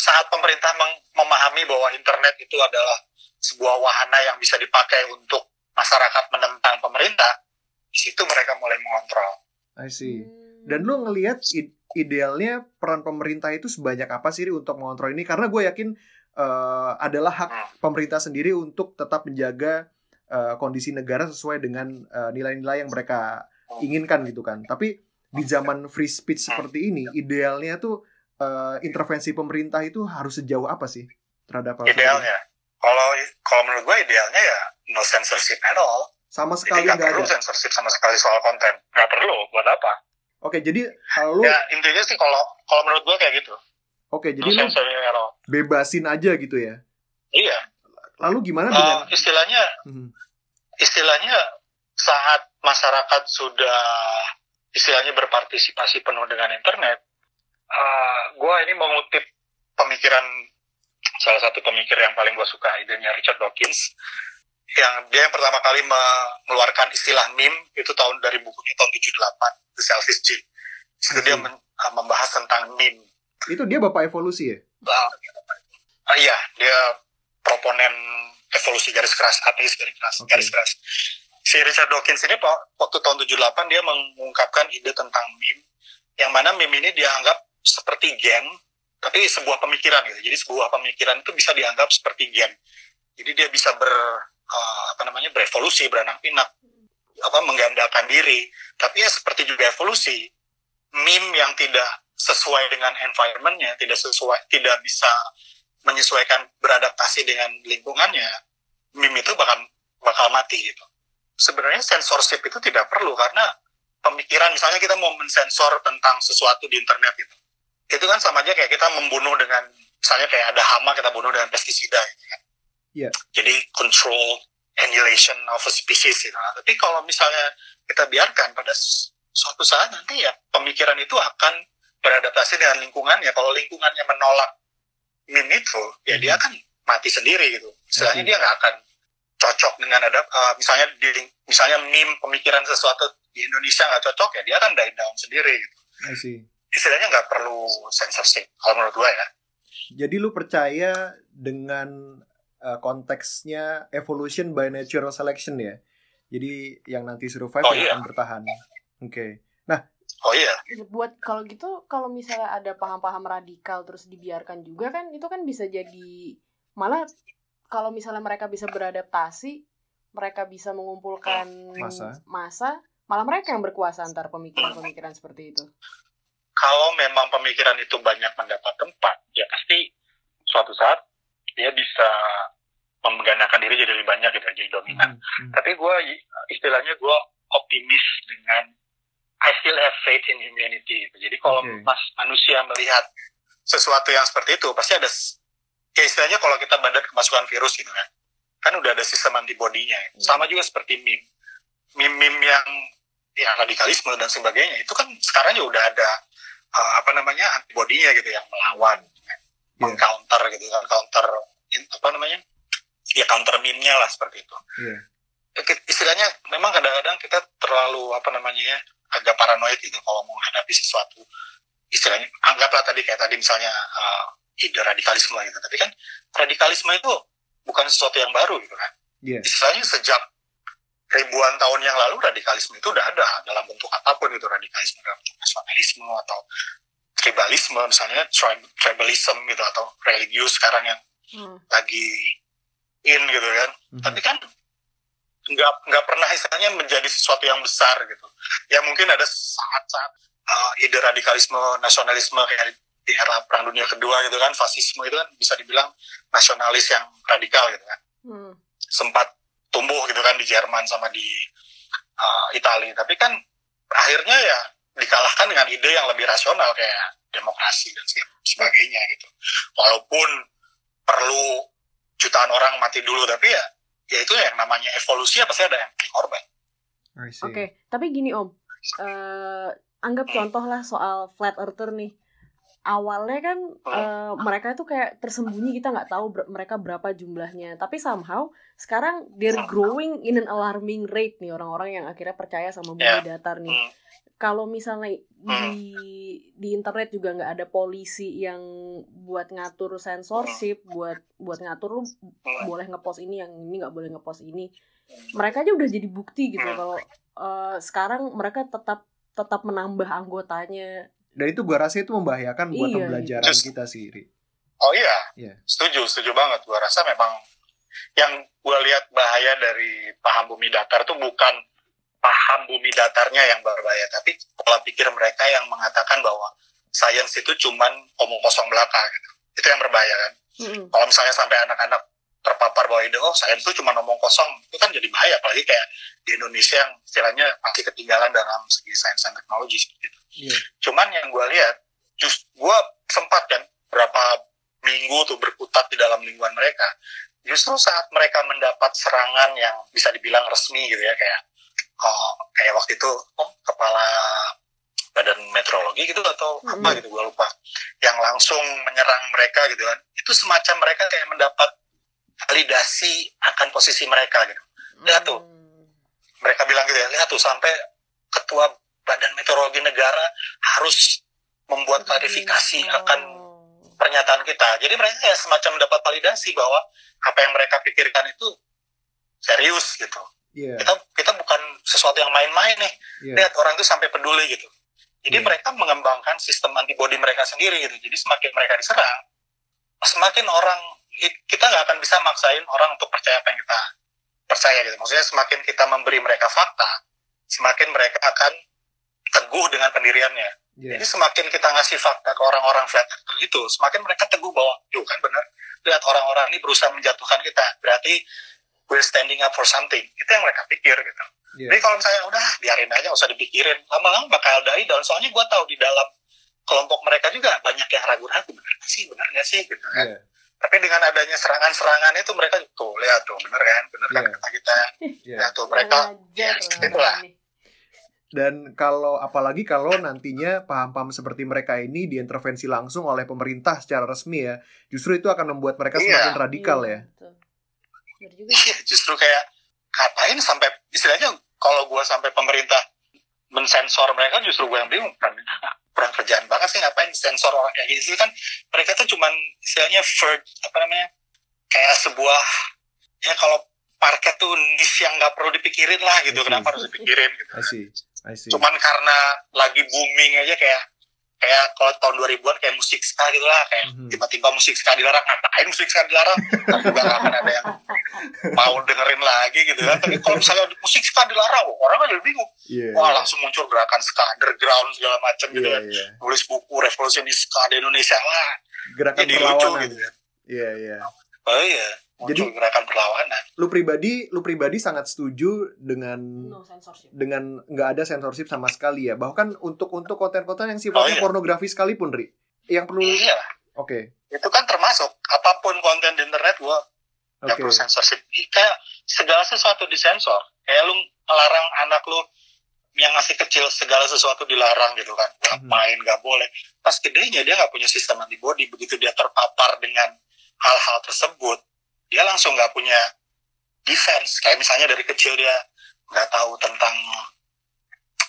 saat pemerintah memahami bahwa internet itu adalah sebuah wahana yang bisa dipakai untuk masyarakat menentang pemerintah, di situ mereka mulai mengontrol. I see. Dan lu ngelihat idealnya peran pemerintah itu sebanyak apa sih untuk mengontrol ini? Karena gue yakin uh, adalah hak hmm. pemerintah sendiri untuk tetap menjaga uh, kondisi negara sesuai dengan eh, nilai-nilai uh, yang mereka hmm. inginkan gitu kan. Tapi di zaman free speech seperti ini, idealnya tuh uh, intervensi pemerintah itu harus sejauh apa sih terhadap idealnya? Kalau kalau menurut gue idealnya ya no censorship at all. Sama sekali nggak perlu ada. censorship sama sekali soal konten. Nggak perlu. Buat apa? Oke, jadi kalau ya intinya sih kalau kalau menurut gue kayak gitu. Oke, jadi lu bebasin aja gitu ya? Iya. Lalu gimana uh, dengan istilahnya? Hmm. Istilahnya saat masyarakat sudah istilahnya berpartisipasi penuh dengan internet, uh, eh, gue ini mengutip pemikiran salah satu pemikir yang paling gue suka idenya Richard Dawkins yang dia yang pertama kali mengeluarkan istilah meme itu tahun dari bukunya tahun 78 The Selfish Gene. Itu dia men, uh, membahas tentang meme itu dia bapak evolusi ya? Uh, iya, dia proponen evolusi garis keras, ateis garis keras, okay. garis keras. Si Richard Dawkins ini waktu tahun 78 dia mengungkapkan ide tentang meme, yang mana meme ini dianggap seperti gen, tapi sebuah pemikiran gitu. Jadi sebuah pemikiran itu bisa dianggap seperti gen. Jadi dia bisa ber uh, apa namanya berevolusi, beranak pinak, apa menggandakan diri. Tapi ya seperti juga evolusi, meme yang tidak sesuai dengan environmentnya, tidak sesuai, tidak bisa menyesuaikan beradaptasi dengan lingkungannya, meme itu bakal bakal mati gitu. Sebenarnya sensorship itu tidak perlu karena pemikiran misalnya kita mau mensensor tentang sesuatu di internet gitu. Itu kan sama aja kayak kita membunuh dengan misalnya kayak ada hama kita bunuh dengan pestisida gitu kan. Yeah. Jadi control annihilation of a species gitu. Nah, tapi kalau misalnya kita biarkan pada suatu saat nanti ya pemikiran itu akan beradaptasi dengan lingkungannya. Kalau lingkungannya menolak meme itu, ya dia hmm. akan mati sendiri gitu. Misalnya dia nggak akan cocok dengan ada, uh, misalnya di, misalnya meme pemikiran sesuatu di Indonesia nggak cocok ya dia akan die down sendiri gitu. istilahnya nggak perlu censorship kalau menurut gue ya Jadi lu percaya dengan uh, konteksnya evolution by natural selection ya? Jadi yang nanti survive Oh, yang iya. akan bertahan. Oke. Oh iya buat kalau gitu kalau misalnya ada paham-paham radikal terus dibiarkan juga kan itu kan bisa jadi malah kalau misalnya mereka bisa beradaptasi mereka bisa mengumpulkan Massa. massa, malah mereka yang berkuasa antar pemikiran-pemikiran seperti itu kalau memang pemikiran itu banyak mendapat tempat ya pasti suatu saat dia bisa menggandakan diri jadi lebih banyak gitu jadi dominan Hmm, hmm. tapi gue istilahnya gue optimis dengan I still have faith in humanity jadi kalau Oke. mas manusia melihat sesuatu yang seperti itu pasti ada kayak istilahnya kalau kita badan kemasukan virus gitu kan kan udah ada sistem antibodinya Hmm. sama juga seperti meme meme meme yang ya radikalisme dan sebagainya itu kan sekarang juga udah ada uh, apa namanya antibodinya gitu yang melawan Iya. mengcounter gitu kan counter in- apa namanya ya counter meme-nya lah seperti itu Iya. Ya, ki- istilahnya memang kadang-kadang kita terlalu apa namanya ya agak paranoid gitu kalau mau menghadapi sesuatu istilahnya anggaplah tadi kayak tadi misalnya uh, ide radikalisme gitu tapi kan radikalisme itu bukan sesuatu yang baru gitu kan Iya. istilahnya sejak ribuan tahun yang lalu radikalisme itu udah ada dalam bentuk apa pun itu radikalisme dalam bentuk nasionalisme atau tribalisme misalnya tri- tribalism gitu atau religius sekarang yang Hmm. lagi in gitu kan Mhm. tapi kan nggak nggak pernah istilahnya menjadi sesuatu yang besar gitu. Ya mungkin ada saat-saat uh, ide radikalisme nasionalisme kayak di era perang dunia kedua gitu kan fasisme itu kan bisa dibilang nasionalis yang radikal gitu kan. Hmm. sempat tumbuh gitu kan di Jerman sama di uh, Italia tapi kan akhirnya ya dikalahkan dengan ide yang lebih rasional kayak demokrasi dan sebagainya gitu. Walaupun perlu jutaan orang mati dulu tapi ya ya itu yang namanya evolusi ya pasti ada yang korban I see. Oke, tapi gini Om, Eh anggap contoh lah soal flat earther nih. Awalnya kan eh, mereka itu kayak tersembunyi kita nggak tahu ber- mereka berapa jumlahnya. Tapi somehow sekarang they're growing in an alarming rate nih orang-orang yang akhirnya percaya sama bumi Ya. datar nih. Hmm. Kalau misalnya di di internet juga nggak ada polisi yang buat ngatur censorship, buat buat ngatur lu Hmm. boleh ngepost ini yang ini nggak boleh ngepost ini mereka aja udah jadi bukti gitu kalau eh, sekarang mereka tetap tetap menambah anggotanya Dan itu gua rasa itu membahayakan buat Iya, pembelajaran gitu. kita sih, Ri. oh iya Iya. setuju setuju banget gua rasa memang yang gua lihat bahaya dari paham bumi datar tuh bukan paham bumi datarnya yang berbahaya tapi pola pikir mereka yang mengatakan bahwa sains itu cuman omong kosong belaka gitu itu yang berbahaya kan Mm-mm. kalau misalnya sampai anak-anak terpapar bahwa ide oh sains itu cuma ngomong kosong itu kan jadi bahaya apalagi kayak di Indonesia yang istilahnya masih ketinggalan dalam segi sains dan teknologi seperti itu. Iya. Cuman yang gue lihat, just gue sempat kan berapa minggu tuh berkutat di dalam lingkungan mereka. Justru saat mereka mendapat serangan yang bisa dibilang resmi gitu ya kayak oh, kayak waktu itu oh, kepala badan meteorologi gitu atau apa Mm-mm. gitu gue lupa yang langsung menyerang mereka gitu kan itu semacam mereka kayak mendapat validasi akan posisi mereka gitu Lihat tuh. Hmm. mereka bilang gitu ya lihat tuh sampai ketua badan meteorologi negara harus membuat klarifikasi Oh. akan pernyataan kita jadi mereka ya semacam mendapat validasi bahwa apa yang mereka pikirkan itu serius gitu Iya. kita kita bukan sesuatu yang main-main nih. Iya. lihat orang tuh sampai peduli gitu. Jadi Iya. mereka mengembangkan sistem antibodi mereka sendiri gitu. Jadi semakin mereka diserang semakin orang kita nggak akan bisa maksain orang untuk percaya apa yang kita percaya gitu. Maksudnya semakin kita memberi mereka fakta semakin mereka akan teguh dengan pendiriannya. Iya. jadi semakin kita ngasih fakta ke orang-orang flat earther itu semakin mereka teguh bahwa yuk kan benar lihat orang-orang ini berusaha menjatuhkan kita. Berarti we're standing up for something. Itu yang mereka pikir gitu Iya. jadi kalau misalnya udah biarin aja usah dipikirin lama-lama bakal die down soalnya gue tahu di dalam kelompok mereka juga banyak yang ragu-ragu bener nggak sih bener nggak sih gitu kan Iya. tapi dengan adanya serangan-serangan itu mereka tuh lihat tuh bener kan bener kan Iya. kata kita Iya. lihat tuh mereka ya, itulah. Dan kalau apalagi kalau nantinya paham-paham seperti mereka ini diintervensi langsung oleh pemerintah secara resmi ya, justru itu akan membuat mereka Iya. semakin radikal Iya, ya. Iya, justru kayak ngapain sampai istilahnya kalau gue sampai pemerintah mensensor mereka justru gue yang bingung peran, peran kerjaan banget sih ngapain sensor orang kayak gitu? Kan mereka tuh cuman istilahnya for apa namanya kayak sebuah ya kalau parket tuh niche yang nggak perlu dipikirin lah gitu. Kenapa harus dipikirin gitu? I see. I see. Cuman karena lagi booming aja kayak kayak kalau tahun 2000-an kayak musik ska gitu lah kayak Mhm. tiba-tiba musik ska dilarang ngapain musik ska dilarang? Kan juga nggak akan ada yang mau dengerin lagi gitu kan. Tapi kalau misalnya musik ska dilarang orang kan jadi bingung. Iya, wah langsung muncul gerakan ska underground segala macam gitu Iya, kan iya. nulis buku revolusi di ska di Indonesia wah Gerakan jadi lucu gitu kan Iya, iya. Oh iya muncul Jadi- gerakan perlawanan Lu pribadi, lu pribadi sangat setuju dengan no censorship dengan nggak ada sensorship sama sekali ya. Bahkan untuk untuk konten-konten yang sifatnya Oh, iya. pornografi sekalipun, Ri. Yang perlu iya Oke. itu kan termasuk apa pun konten di internet gua nggak Oke. perlu censorship kayak segala sesuatu disensor kayak lu melarang anak lu yang masih kecil segala sesuatu dilarang gitu kan nggak Mhm. main nggak boleh pas gedenya dia nggak punya sistem antibody begitu dia terpapar dengan hal-hal tersebut dia langsung nggak punya defense kayak misalnya dari kecil dia nggak tahu tentang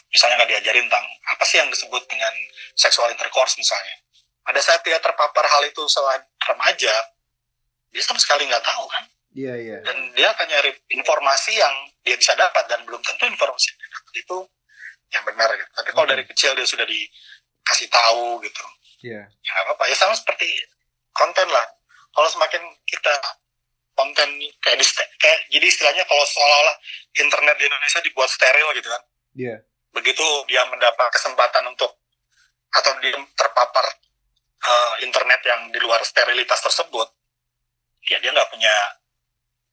misalnya nggak diajarin tentang apa sih yang disebut dengan sexual intercourse misalnya pada saat dia terpapar hal itu saat remaja dia sama sekali nggak tahu kan Iya, iya. dan dia akan nyari informasi yang dia bisa dapat dan belum tentu informasi yang dia dapat itu yang benar gitu. Tapi kalau dari kecil dia sudah dikasih tahu gitu, Iya. ya nggak apa-apa. Ya sama seperti konten lah. Kalau semakin kita konten kayak di kayak jadi istilahnya kalau seolah-olah internet di Indonesia dibuat steril gitu kan. Iya. Begitu dia mendapat kesempatan untuk atau dia terpapar eh, internet yang di luar sterilitas tersebut, ya dia nggak punya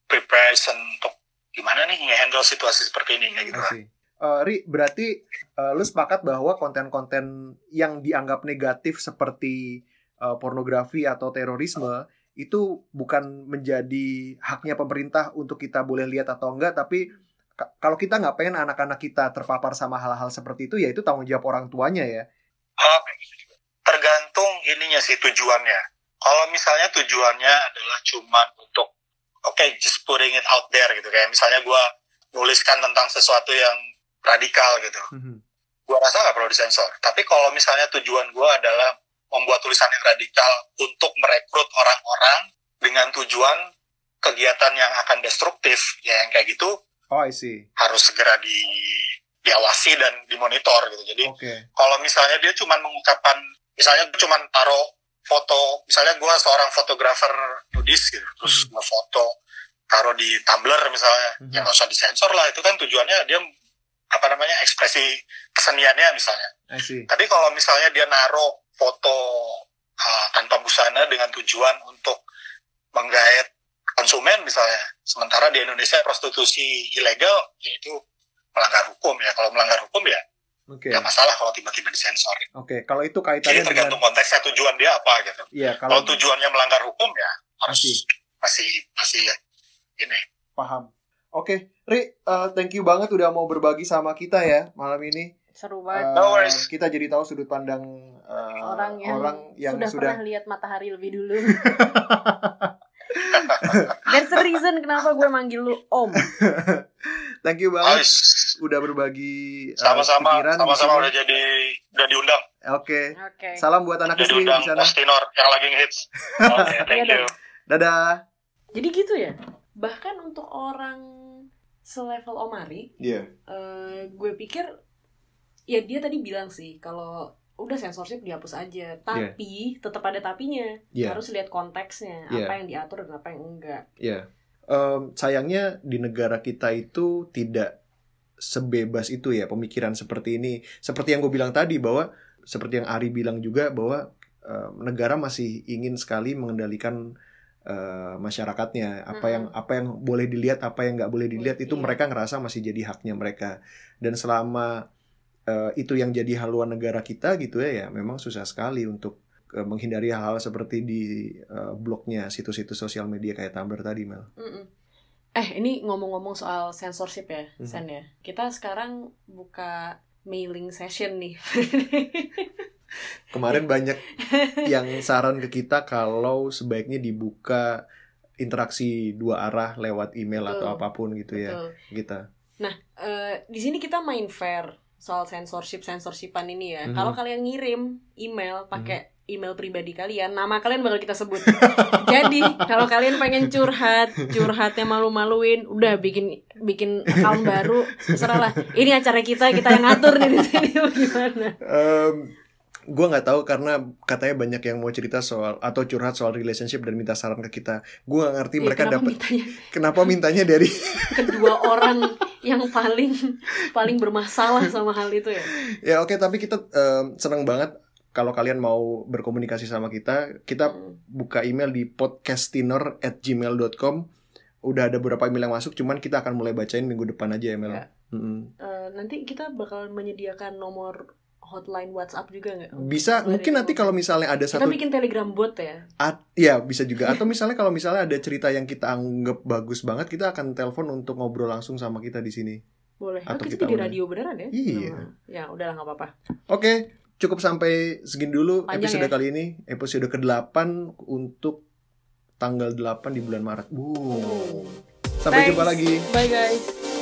preparation untuk gimana nih nge-handle situasi seperti ini kayak gitu. I see. Eh, Ri, berarti eh, lu sepakat bahwa konten-konten yang dianggap negatif seperti eh, pornografi atau terorisme itu bukan menjadi haknya pemerintah untuk kita boleh lihat atau enggak, tapi ka- kalau kita nggak pengen anak-anak kita terpapar sama hal-hal seperti itu, ya itu tanggung jawab orang tuanya ya. Kayak gitu. Tergantung ininya sih tujuannya. Kalau misalnya tujuannya adalah cuman untuk oke just putting it out there gitu kayak misalnya gua nuliskan tentang sesuatu yang radikal gitu. Mhm. Gua rasa nggak perlu disensor. Tapi kalau misalnya tujuan gua adalah membuat tulisan yang radikal untuk merekrut orang-orang dengan tujuan kegiatan yang akan destruktif, ya yang kayak gitu Oh, I see. harus segera di diawasi dan dimonitor gitu. Jadi Oke. kalau misalnya dia cuma mengucapkan misalnya cuma taruh foto misalnya gue seorang fotografer nudis gitu terus Mhm. ngefoto taruh di Tumblr misalnya ya nggak usah disensor lah itu kan tujuannya dia apa namanya ekspresi keseniannya misalnya I see. tapi kalau misalnya dia naruh foto uh, tanpa busana dengan tujuan untuk menggait konsumen misalnya sementara di Indonesia prostitusi ilegal ya itu melanggar hukum ya kalau melanggar hukum ya Oke. nggak masalah kalau tiba-tiba disensor Oke, kalau itu jadi kaitannya dengan tergantung konteksnya tujuan dia apa gitu. Iya, Kalau kalau tujuannya melanggar hukum ya harus Masih. masih masih ini. paham. Oke, Ri, eh, thank you banget udah mau berbagi sama kita ya malam ini. Seru Eh, banget No worries. kita jadi tahu sudut pandang eh, orang yang, orang yang sudah, sudah, pernah lihat matahari lebih dulu There's a reason kenapa gue manggil lu om thank you banget Guys, udah berbagi eh, sama-sama pikiran di sama-sama udah jadi udah diundang. Oke, Oke salam buat anak Udah istri di sana. Postinor yang lagi ngehits. Oke, thank Iya you. Dadah. Jadi gitu ya Bahkan untuk orang selevel Omari Iya. eh, Gue pikir Ya dia tadi bilang sih Kalau udah sensorship dihapus aja Tapi tetap ada tapinya Iya. Harus lihat konteksnya Iya. Apa yang diatur dan apa yang enggak Iya. Em, sayangnya di negara kita itu tidak sebebas itu ya pemikiran seperti ini. Seperti yang gue bilang tadi bahwa seperti yang Ari bilang juga bahwa em, negara masih ingin sekali mengendalikan eh, masyarakatnya. Apa Mm-mm. yang apa yang boleh dilihat, apa yang nggak boleh dilihat itu Iya. mereka ngerasa masih jadi haknya mereka. Dan selama eh, itu yang jadi haluan negara kita gitu ya, ya memang susah sekali untuk eh, menghindari hal-hal seperti di eh, blognya situs-situs sosial media kayak Tumblr tadi Mel. Mm-mm. Eh ini ngomong-ngomong soal censorship ya Mhm. Sen ya Kita sekarang buka mailing session nih Kemarin banyak yang saran ke kita kalau sebaiknya dibuka interaksi dua arah lewat email atau Betul. apa pun gitu ya Betul. kita. Eh, di sini kita main fair soal censorship censorshipan ini ya. Mhm. Kalau kalian ngirim email pakai email pribadi kalian, nama kalian bakal kita sebut. Jadi kalau kalian pengen curhat, curhatnya malu-maluin, udah bikin bikin account baru, terserah lah. Ini acara kita, kita yang ngatur nih di sini gimana. Em, gue nggak tahu karena katanya banyak yang mau cerita soal atau curhat soal relationship dan minta saran ke kita. Gue nggak ngerti Ya, mereka dapat kenapa mintanya dari kedua orang yang paling paling bermasalah sama hal itu ya. ya oke tapi kita em, senang banget kalau kalian mau berkomunikasi sama kita kita Hmm. buka email di podcastinor@gmail.com udah ada beberapa email yang masuk cuman kita akan mulai bacain minggu depan aja email. Ya. Mm-mm. Eh, nanti kita bakal menyediakan nomor hotline WhatsApp juga nggak? Bisa Dari- mungkin nanti kalau misalnya ada kita satu bikin Telegram bot ya. At, ya bisa juga atau misalnya kalau misalnya ada cerita yang kita anggap bagus banget kita akan telepon untuk ngobrol langsung sama kita di sini. Boleh. Oh, Atau kita, kita di radio beneran ya? Iya. Nah, ya udahlah nggak apa-apa. Oke, cukup sampai segini dulu Panjang episode ya? kali ini, episode ke-8 untuk tanggal 8 di bulan Maret. Boom. Sampai Thanks. jumpa lagi. Bye guys.